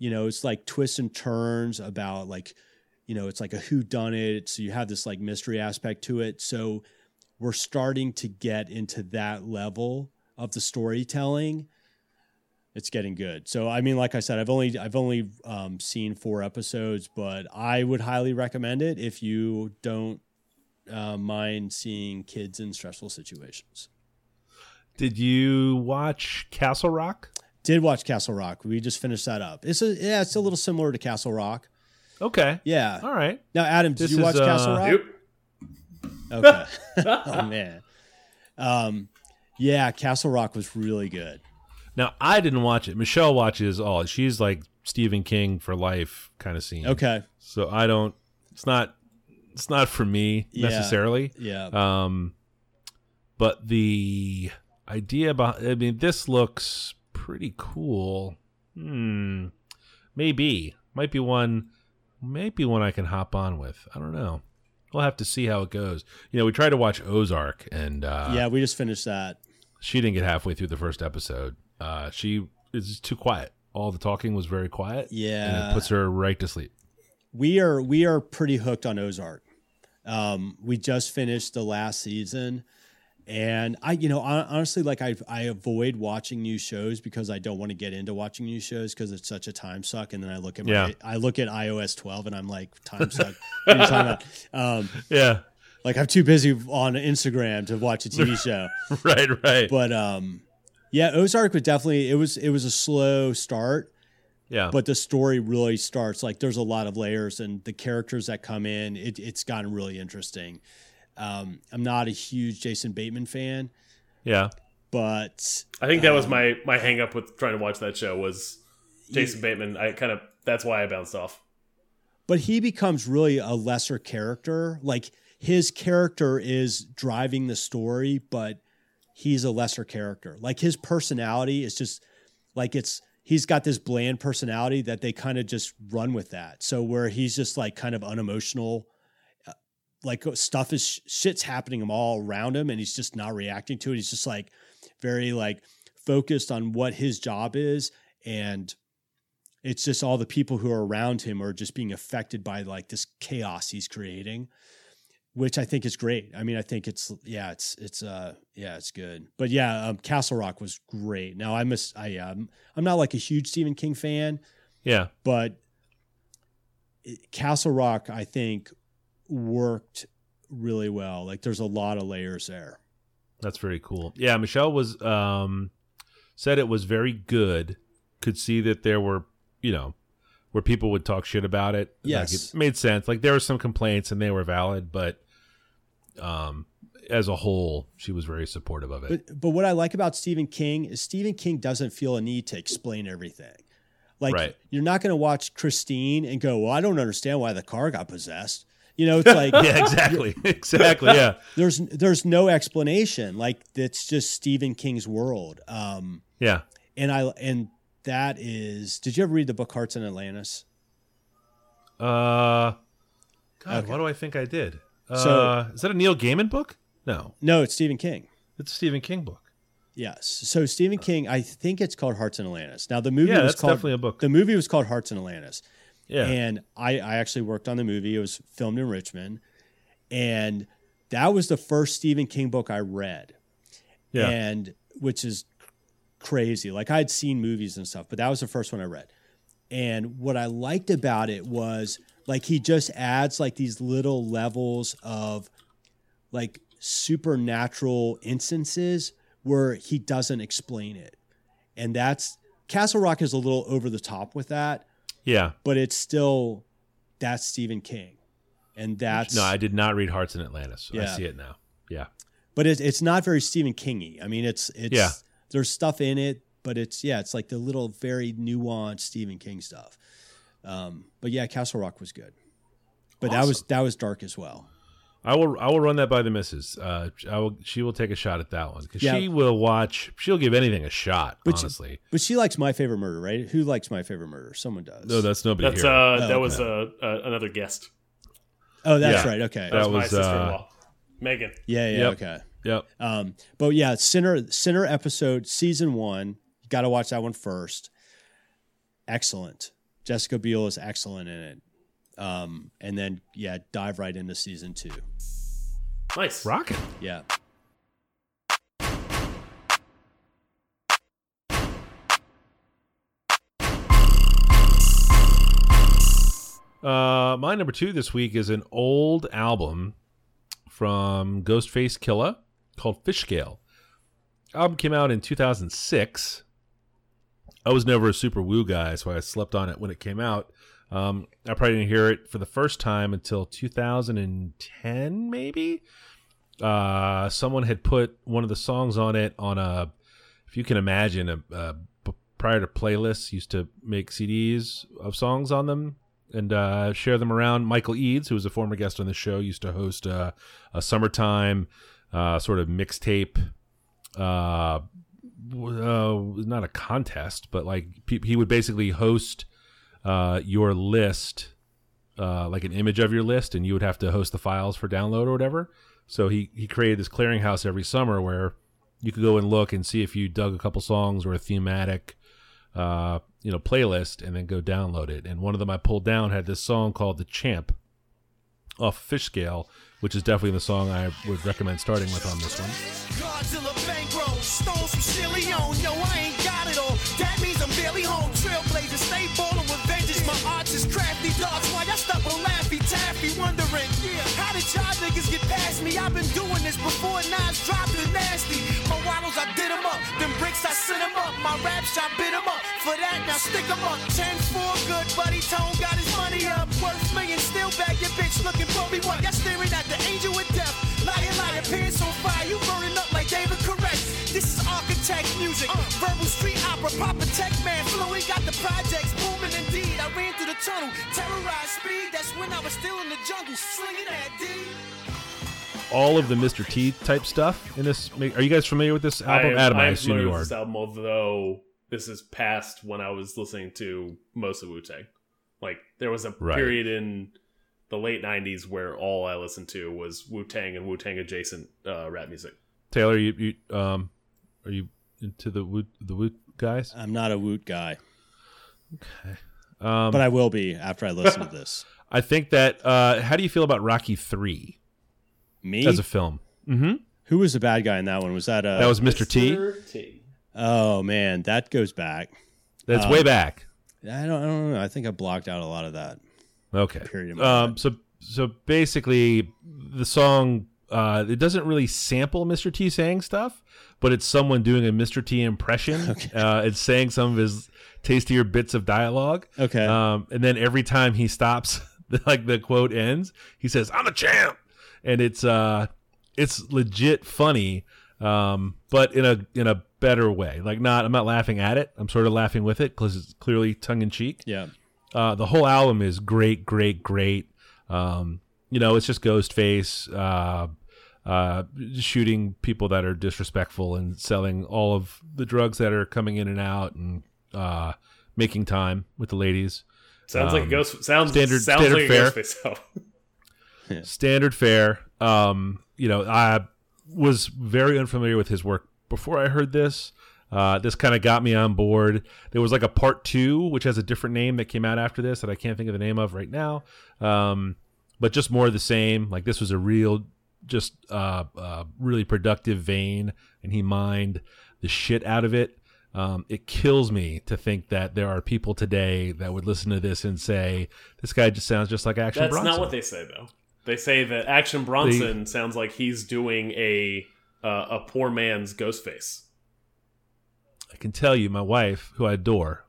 you know it's like twists and turns about like you know it's like a who done it so you have this like mystery aspect to it so we're starting to get into that level of the storytelling it's getting good. So I mean, like I said, I've only I've only um, seen four episodes, but I would highly recommend it if you don't uh, mind seeing kids in stressful situations. Did you watch Castle Rock? Did watch Castle Rock. We just finished that up. It's a yeah, it's a little similar to Castle Rock. Okay. Yeah. All right. Now, Adam, did This you watch is, Castle uh, Rock? Yep. Okay. oh man. Um, yeah, Castle Rock was really good. Now I didn't watch it. Michelle watches all. She's like Stephen King for life kind of scene. Okay. So I don't. It's not. It's not for me Yeah. necessarily. Yeah. Um, but the idea about. I mean, this looks pretty cool. Hmm. Maybe might be one. Might be one I can hop on with. I don't know. We'll have to see how it goes. You know, we tried to watch Ozark, and uh, yeah, we just finished that. she didn't get halfway through the first episode. Uh, she is too quiet. All the talking was very quiet. Yeah. and it puts her right to sleep. we are we are pretty hooked on Ozark. Um, we just finished the last season, and I, you know, honestly, like I, I avoid watching new shows because I don't want to get into watching new shows because it's such a time suck. And then I look at my, Yeah. I look at iOS 12 and I'm like, time suck. What are you talking about? Um, Yeah, like I'm too busy on Instagram to watch a TV show. right, right. But um, yeah, Ozark was definitely it was it was a slow start yeah, but the story really starts like there's a lot of layers and the characters that come in it, it's gotten really interesting um, i'm not a huge jason bateman fan yeah, but I think that was my my hang up with trying to watch that show was Jason Bateman. I kind of that's why I bounced off. but he becomes really a lesser character. Like his character is driving the story but he's a lesser character. Like his personality is just like it's he's got this bland personality that they kind of just run with that. So where he's just like kind of unemotional like stuff is shit's happening all around him and he's just not reacting to it. He's just like very like focused on what his job is and it's just all the people who are around him are just being affected by like this chaos he's creating which i think is great. I mean i think it's yeah it's it's uh yeah it's good. But yeah um, castle rock was great. Now i miss i um i'm not like a huge stephen king fan yeah. but castle rock i think worked really well like there's a lot of layers there That's very cool. Yeah, Michelle was um said it was very good. Could see that there were, you know, where people would talk shit about it. Like, Yes. it made sense. Like there were some complaints and they were valid, but um as a whole, she was very supportive of it. But but what I like about Stephen King is Stephen King doesn't feel a need to explain everything. Like Right. you're not going to watch Christine and go, "Well, I don't understand why the car got possessed." You know, it's like yeah, exactly. exactly. Yeah. there's there's no explanation. Like it's just Stephen King's world. Um, Yeah. and I and that is. Did you ever read the book Hearts in Atlantis? Uh God, Okay. what do I think I did? Uh, So- is that a Neil Gaiman book? No, No, it's Stephen King. it's a Stephen King book. Yes. So Stephen King, I think it's called Hearts in Atlantis. Now the movie Yeah, was called definitely a book. the movie was called Hearts in Atlantis. Yeah, And I, I actually worked on the movie. It was filmed in Richmond. And that was the first Stephen King book I read. yeah, And which is crazy. Like I had seen movies and stuff, but that was the first one I read. And what I liked about it was like he just adds like these little levels of like supernatural instances where he doesn't explain it. And that's Castle Rock is a little over the top with that yeah. but it's still that's Stephen King, and that's No, I did not read Hearts in Atlantis. I Yeah. see it now. Yeah, but it's it's not very Stephen Kingy. I mean, it's it's Yeah. there's stuff in it, but it's yeah, it's like the little very nuanced Stephen King stuff. Um, but yeah, Castle Rock was good, but that was that was dark as well. I will. I will run that by the missus. Uh, I will. She will take a shot at that one because Yeah. she will watch. She'll give anything a shot. But she- honestly, But she likes my favorite murder, right? Who likes my favorite murder? Someone does. no, that's nobody That's here. uh, Oh, that was okay. uh, uh, another guest. oh, that's yeah. right. Okay. That was, That my was, uh, sister-in-law, Megan. yeah, yeah. Yep. Okay. yep. Um, but yeah, Sinner Sinner episode season one. You got to watch that one first. Excellent. Jessica Biel is excellent in it um, and then yeah, dive right into season two. Nice, rocking. Yeah. Uh, my number two this week is an old album from Ghostface Killah called Fishscale. Album came out in 2006. I was never a super Wu guy, so I slept on it when it came out. Um, I probably didn't hear it for the first time until 2010, maybe. Uh, someone had put one of the songs on it on a, if you can imagine, a, prior to playlists used to make CDs of songs on them and uh, share them around. Michael Eads, who was a former guest on the show, used to host a, a summertime uh, sort of mixtape. Uh, uh, not a contest, but like he would basically host uh, your list, uh, like an image of your list, and you would have to host the files for download or whatever. So he he created this clearinghouse every summer where you could go and look and see if you dug a couple songs or a thematic uh, you know, playlist and then go download it. And one of them I pulled down had this song called "The Champ" off Fishscale, which is definitely the song I would recommend starting with on this one. Godzilla bankroll, Yo, I ain't got it all. That means I'm barely home. Trailblazer, stay. My arts is crafty. Dogs, why y'all stuck on Laffy Taffy? Wondering, yeah, how did y'all niggas get past me? I've been doing this before Nas dropped the nasty. My waddles, I did them up. Them bricks, I sent them up. My raps, I bit them up. For that, now stick them up. 10-4, good buddy. Tone got his money up. Worth millions, still back your bitch looking for me. What? Y'all staring at the angel with death. Liar, liar, pants on fire. You burning up like David Koresh. This is architect music. Uh, verbal street opera. Papa Tech Man. Fluid got the projects booming indeed. I ran through the tunnel. Terrorized speed. That's when I was still in the jungle. Slinging that D all of the Mr. T type stuff in this. Are you guys familiar with this album? I am, Adam, I, I assume you are. This album, although this is past when I was listening to most of Wu Tang. Like there was a right. period in the late '90s where all I listened to was Wu Tang and Wu Tang adjacent uh, rap music. Taylor, you, you um, are you into the Wu the Wu guys? I'm not a Woot guy. Okay, um, but I will be after I listen to this. I think that. Uh, how do you feel about Rocky Three? Me as a film. Mm-hmm. Who was the bad guy in that one? Was that uh, that was Mr. T? T? Oh man, that goes back. That's um, way back. I don't, I don't know. I think I blocked out a lot of that. Okay. Period. Um. So so basically, the song uh, it doesn't really sample Mr. T saying stuff, but it's someone doing a Mr. T impression. Okay. Uh, it's saying some of his tastier bits of dialogue. Okay. Um, and then every time he stops, like the quote ends, he says, "I'm a champ," and it's uh, it's legit funny, um, but in a in a better way. Like not, I'm not laughing at it. I'm sort of laughing with it because it's clearly tongue in cheek. Yeah. Uh, the whole album is great, great, great. Um, you know, it's just Ghostface uh, uh, shooting people that are disrespectful and selling all of the drugs that are coming in and out and uh, making time with the ladies. Sounds um, like a ghost. Sounds standard. Sounds standard like fare. Ghostface. Standard fare. Um, you know, I was very unfamiliar with his work before I heard this. Uh, this kind of got me on board. There was like a part two, which has a different name that came out after this that I can't think of the name of right now. Um, but just more of the same. Like this was a real, just uh, uh, really productive vein, and he mined the shit out of it. Um, it kills me to think that there are people today that would listen to this and say, "This guy just sounds just like Action Bronson. That's Bronson." not what they say, though. They say that Action Bronson they, sounds like he's doing a uh, a poor man's Ghostface. I can tell you, my wife, who I adore,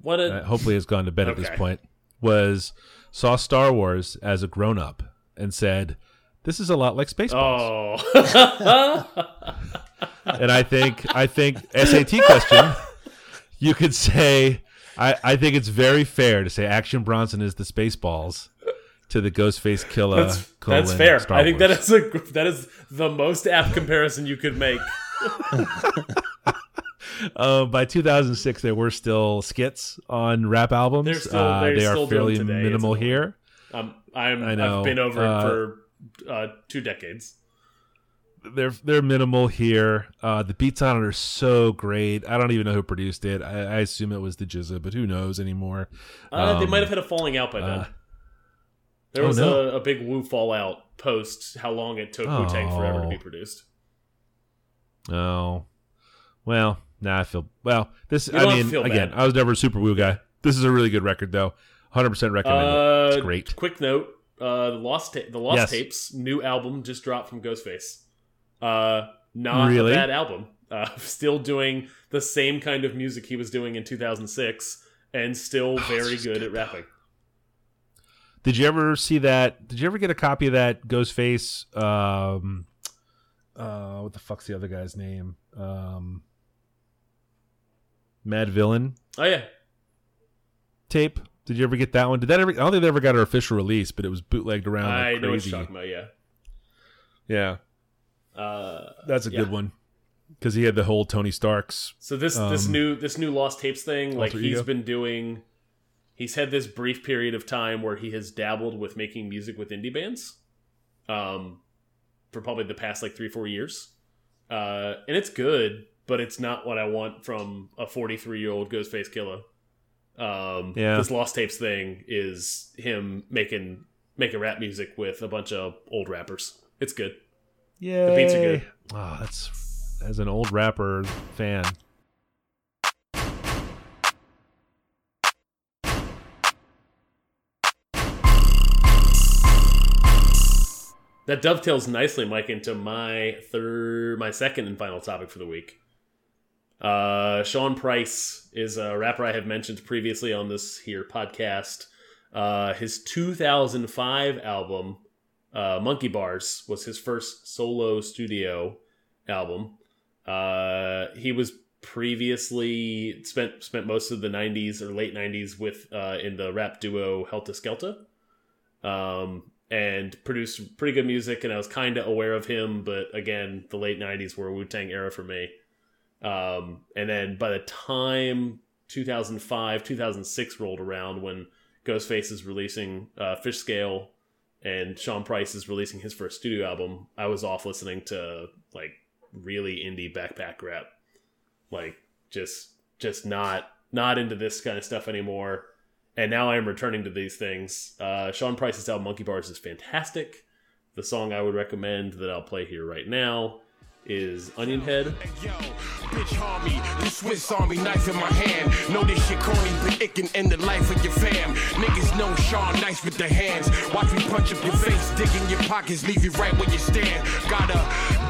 what a, uh, hopefully has gone to bed okay. at this point, was saw Star Wars as a grown up and said, "This is a lot like Spaceballs." Oh. and I think I think SAT question, you could say, I, I think it's very fair to say Action Bronson is the Spaceballs to the Ghostface Killah. That's, that's fair. Star I think Wars. that is a that is the most apt comparison you could make. uh, by 2006, there were still skits on rap albums. They're still, uh, they're uh, they are fairly minimal here. Um, I'm, I know. I've been over uh, it for uh, two decades. They're they're minimal here. Uh, the beats on it are so great. I don't even know who produced it. I, I assume it was the GZA, but who knows anymore? Um, they might have had a falling out by then. There oh, was no. a, a, big Wu Fallout post how long it took oh. Wu Tang forever to be produced. Oh, well, now nah, I feel well. This, I mean, again, I was never a super Wu guy. This is a really good record, though. hundred percent recommend it. Uh, It's great. Quick note: uh, the lost ta- the lost Yes. tapes new album just dropped from Ghostface. Uh, not Really? a bad album. Uh, still doing the same kind of music he was doing in 2006, and still Oh, very good at rapping. Did you ever see that? Did you ever get a copy of that Ghostface? Um, uh, what the fuck's the other guy's name? Um, Mad Villain Oh yeah, tape. Did you ever get that one? Did that ever? I don't think they ever got an official release, but it was bootlegged around like I know what you're talking about. Yeah, Yeah, uh, that's a Yeah. good one because he had the whole Tony Stark's. So this this Um, new this new lost tapes thing, like he's Ego? been doing, he's had this brief period of time where he has dabbled with making music with indie bands, um, for probably the past like three four years, uh, and it's good, but it's not what I want from a forty three year old Ghostface Killah. Um, Yeah. this lost tapes thing is him making making rap music with a bunch of old rappers. It's good. Yeah, The beats are good. Oh, that's as an old rapper fan. That dovetails nicely, Mike, into my third, my second and final topic for the week. Uh, Sean Price is a rapper I have mentioned previously on this here podcast. Uh, his 2005 album, uh, Monkey Bars, was his first solo studio album. Uh, he was previously spent spent most of the 90s or late 90s with uh, in the rap duo Heltah Skeltah. Um, and produced pretty good music, and I was kind of aware of him, but again, the late '90s were a Wu Tang era for me. Um, and then by the time 2005, 2006 rolled around, when Ghostface is releasing uh, Fishscale and Sean Price is releasing his first studio album, I was off listening to like really indie backpack rap, like just just not not into this kind of stuff anymore and now I am returning to these things. Uh, Sean Price's album Monkey Bars is fantastic. The song I would recommend that I'll play here right now is Onion Head. Yo, bitch harm me, the Swiss Army knife in my hand. Know this shit corny, but it can end the life of your fam. Niggas know Sean nice with the hands. Watch me punch up your face, dig in your pockets, leave you right where you stand. Got a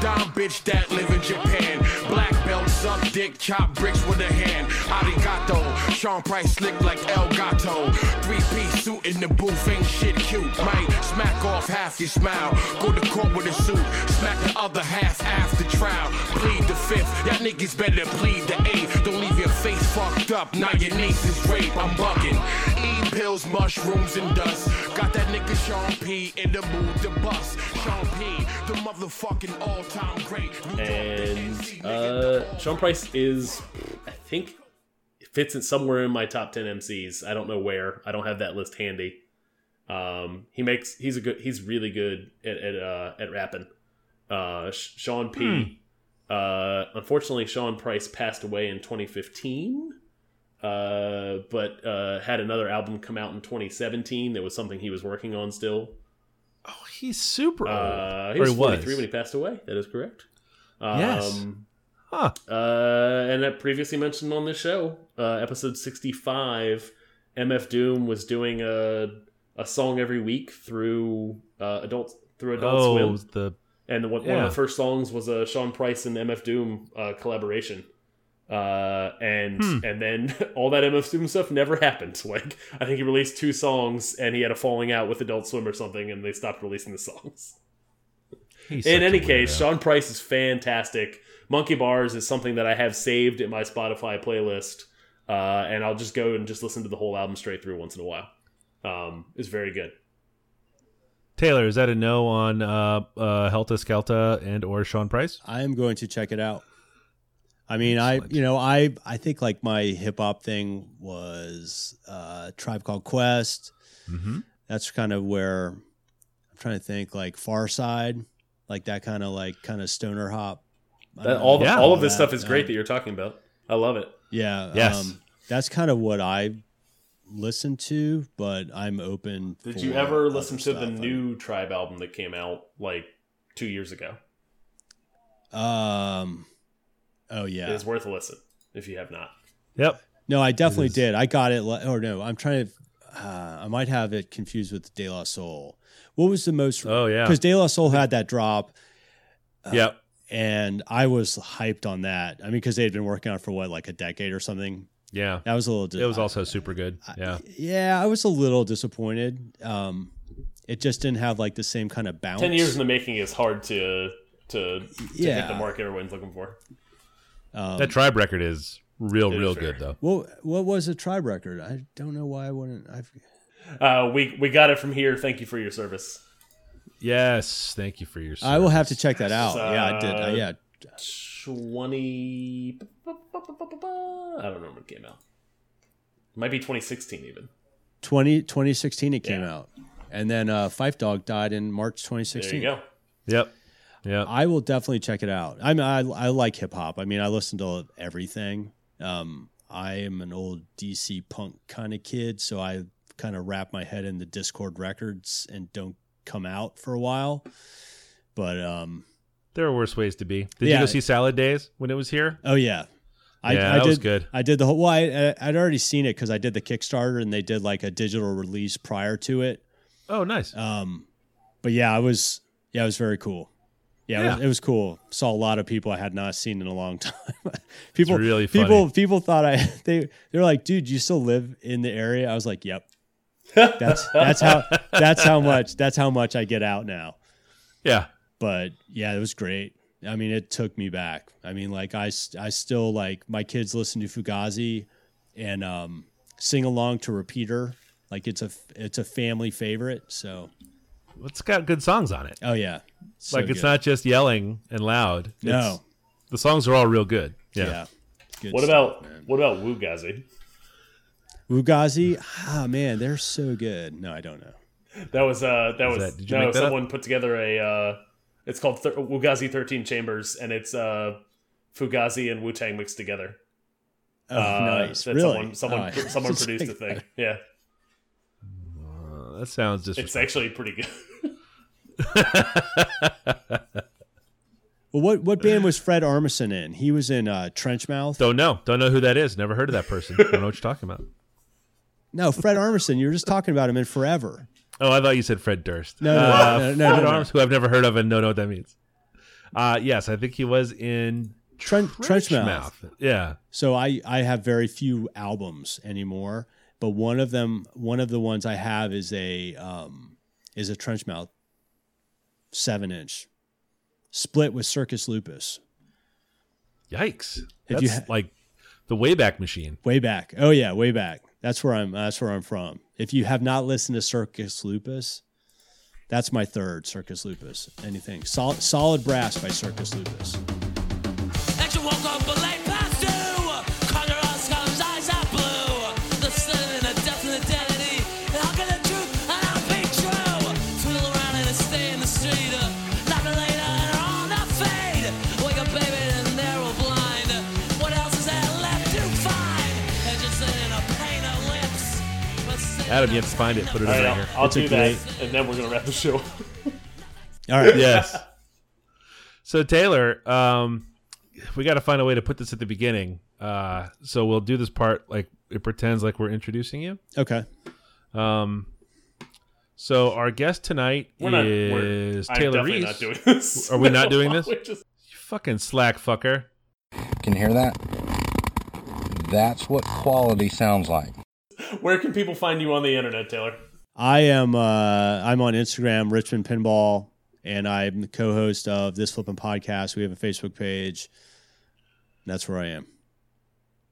dime bitch that live in Japan. Black belt, suck dick, chop bricks with a hand. Arigato, Sean Price slick like El Gato. Three piece suit in the booth, ain't shit cute. Might smack off half your smile. Go to court with a suit, smack the other half after trial. Plead the fifth, y'all niggas better plead the eighth. Don't leave face fucked up, now your niece is rape. I'm bugging. E pills, mushrooms, and dust. Got that nigga Sean P in the mood to bust. Sean P, the motherfucking all time great. New York, And uh, Sean Price is, I think, fits it somewhere in my top 10 MCs. I don't know where. I don't have that list handy. Um, he makes he's a good he's really good at at, uh, at rapping. Uh, Sean P. Uh, unfortunately, Sean Price passed away in 2015. Uh, but uh, had another album come out in 2017. That was something he was working on still. Oh, he's super old. Uh, he Or was he 43 was. when he passed away. That is correct. Um, Yes. Huh. Uh, and I previously mentioned on this show, uh, episode 65, MF Doom was doing a a song every week through uh, adult through Adult Oh, Swim, the and the, one, one of the first songs was a Sean Price and MF Doom uh, collaboration. Uh, and Hmm. and then all that MF Doom stuff never happened. Like I think he released two songs, and he had a falling out with Adult Swim or something, and they stopped releasing the songs. he's In any case. Sean Price is fantastic. Monkey Bars is something that I have saved in my Spotify playlist, uh, and I'll just go and just listen to the whole album straight through once in a while. Um, it's very good. Taylor, is that a no on uh, uh, Heltah Skeltah and or Sean Price? I am going to check it out. I mean, I you know I I think like my hip hop thing was uh, Tribe Called Quest. Mm-hmm. That's kind of where I'm trying to think like Pharcyde, like that kind of like kind of stoner hop. That, don't know, all the, Yeah. all of this that, stuff is great uh, that you're talking about. I love it. Yeah. Yes. Um, that's kind of what I listen to, but I'm open. Did for you ever listen to the stuff. new Tribe album that came out like two years ago? Um. Oh yeah. It is worth a listen if you have not. Yep. No, I definitely did. I got it. Or no, I'm trying to. uh, I might have it confused with De La Soul. What was the most? Oh, yeah. because De La Soul had that drop, yep. and I was hyped on that. I mean, because they had been working on it for what, like a decade or something. Yeah. That was a little. It was also super good. Yeah. Yeah, I was a little disappointed. Um, it just didn't have like the same kind of bounce. Ten years in the making is hard to to, to Yeah. hit the mark everyone's looking for. Um, That tribe record is real, It is real very- good though. what what was a tribe record? I don't know why I wouldn't. I've Uh, we we got it from here. Thank you for your service. Yes. Thank you for your. I will have to check that out. yeah, I did. Uh, Uh, yeah, Twenty. I don't know when it came out. Might be 2016 even. 20, 2016 it came Yeah. out, and then uh, Phife Dawg died in March twenty sixteen. There 2016. you go. Yep. Yep. I will definitely check it out. I mean, I, I like hip hop. I mean, I listen to everything. Um, I am an old DC punk kind of kid, so I kind of wrap my head in the Dischord records and don't come out for a while. But um, There are worse ways to be. Did you go see Salad Days when it was here? oh yeah, I, Yeah, I that did, was good. I did the whole. Well, I, I- I'd already seen it because I did the Kickstarter and they did like a digital release prior to it. Oh, nice. Um, but yeah, I was yeah, it was very cool. Yeah, It, was, it was cool. Saw a lot of people I had not seen in a long time. people really people funny. people thought I they they were like, dude, you still live in the area? I was like, yep. That's that's how that's how much that's how much I get out now. yeah. But yeah, it was great. I mean, it took me back. I mean, like I, I still like my kids listen to Fugazi and um, sing along to Repeater. Like it's a it's a family favorite. So It's got good songs on it. oh yeah, So like it's good. not just yelling and loud. It's- no. the songs are all real good. Yeah. Yeah. Good What stuff, about man. what about Wugazi? Wugazi? Ah, man, they're so good. No, I don't know. That was uh that was that- did you no make that up? someone put together a uh it's called Thir- Wugazi 13 Chambers and it's uh Fugazi and Wu Tang mixed together. Oh, Uh, nice. that Really? Someone someone, Oh, I- someone produced like- a thing. Yeah, Uh, that sounds it's actually pretty good. Well, what what band was Fred Armisen in? He was in uh, Trenchmouth. Don't know. Don't know who that is. Never heard of that person. Don't know what you're talking about. No, Fred Armisen. You were just talking about him in Forever. Oh, I thought you said Fred Durst. No, no, Uh, no, no, no, Fred no. Arms, who I've never heard of and don't know what that means. Uh, yes, I think he was in Tren- Trenchmouth. Yeah. So I I have very few albums anymore, but one of them, one of the ones I have is a um, is a Trenchmouth seven inch, split with Circus Lupus. Yikes. If That's you ha- like the Wayback Machine. Way back. Oh yeah, way back. That's where I'm. That's where I'm from. If you have not listened to Circus Lupus, that's my third Circus Lupus. Anything solid, solid brass by Circus Lupus. Adam, you have to find it. Put it All over right, here. I'll, I'll It's do that, and then we're gonna wrap the show. All right. yes. So Taylor, um, we got to find a way to put this at the beginning. Uh, so we'll do this part like it pretends like we're introducing you. Okay. Um, so our guest tonight We're not. We're, is I'm Taylor Reese. not doing this. Are we not doing this? We're just- You fucking slack fucker. Can you hear that? That's what quality sounds like. Where can people find you on the internet, Taylor? I am. Uh, I'm on Instagram, Richmond Pinball, and I'm the co-host of this flipping podcast. We have a Facebook page. That's where I am.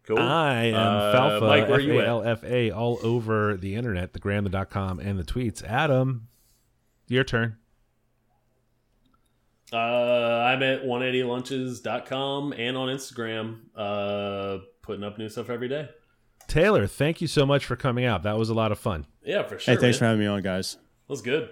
Cool. I am Uh, Falfa, Mike, where are you at? F-A-L-F-A, all over the internet, thegram.com, and the tweets. Adam, your turn. Uh, I'm at 180lunches.com and on Instagram, uh, putting up new stuff every day. Taylor, thank you so much for coming out. That was a lot of fun. Yeah, for sure. Hey, thanks man. for having me on, guys. That was good.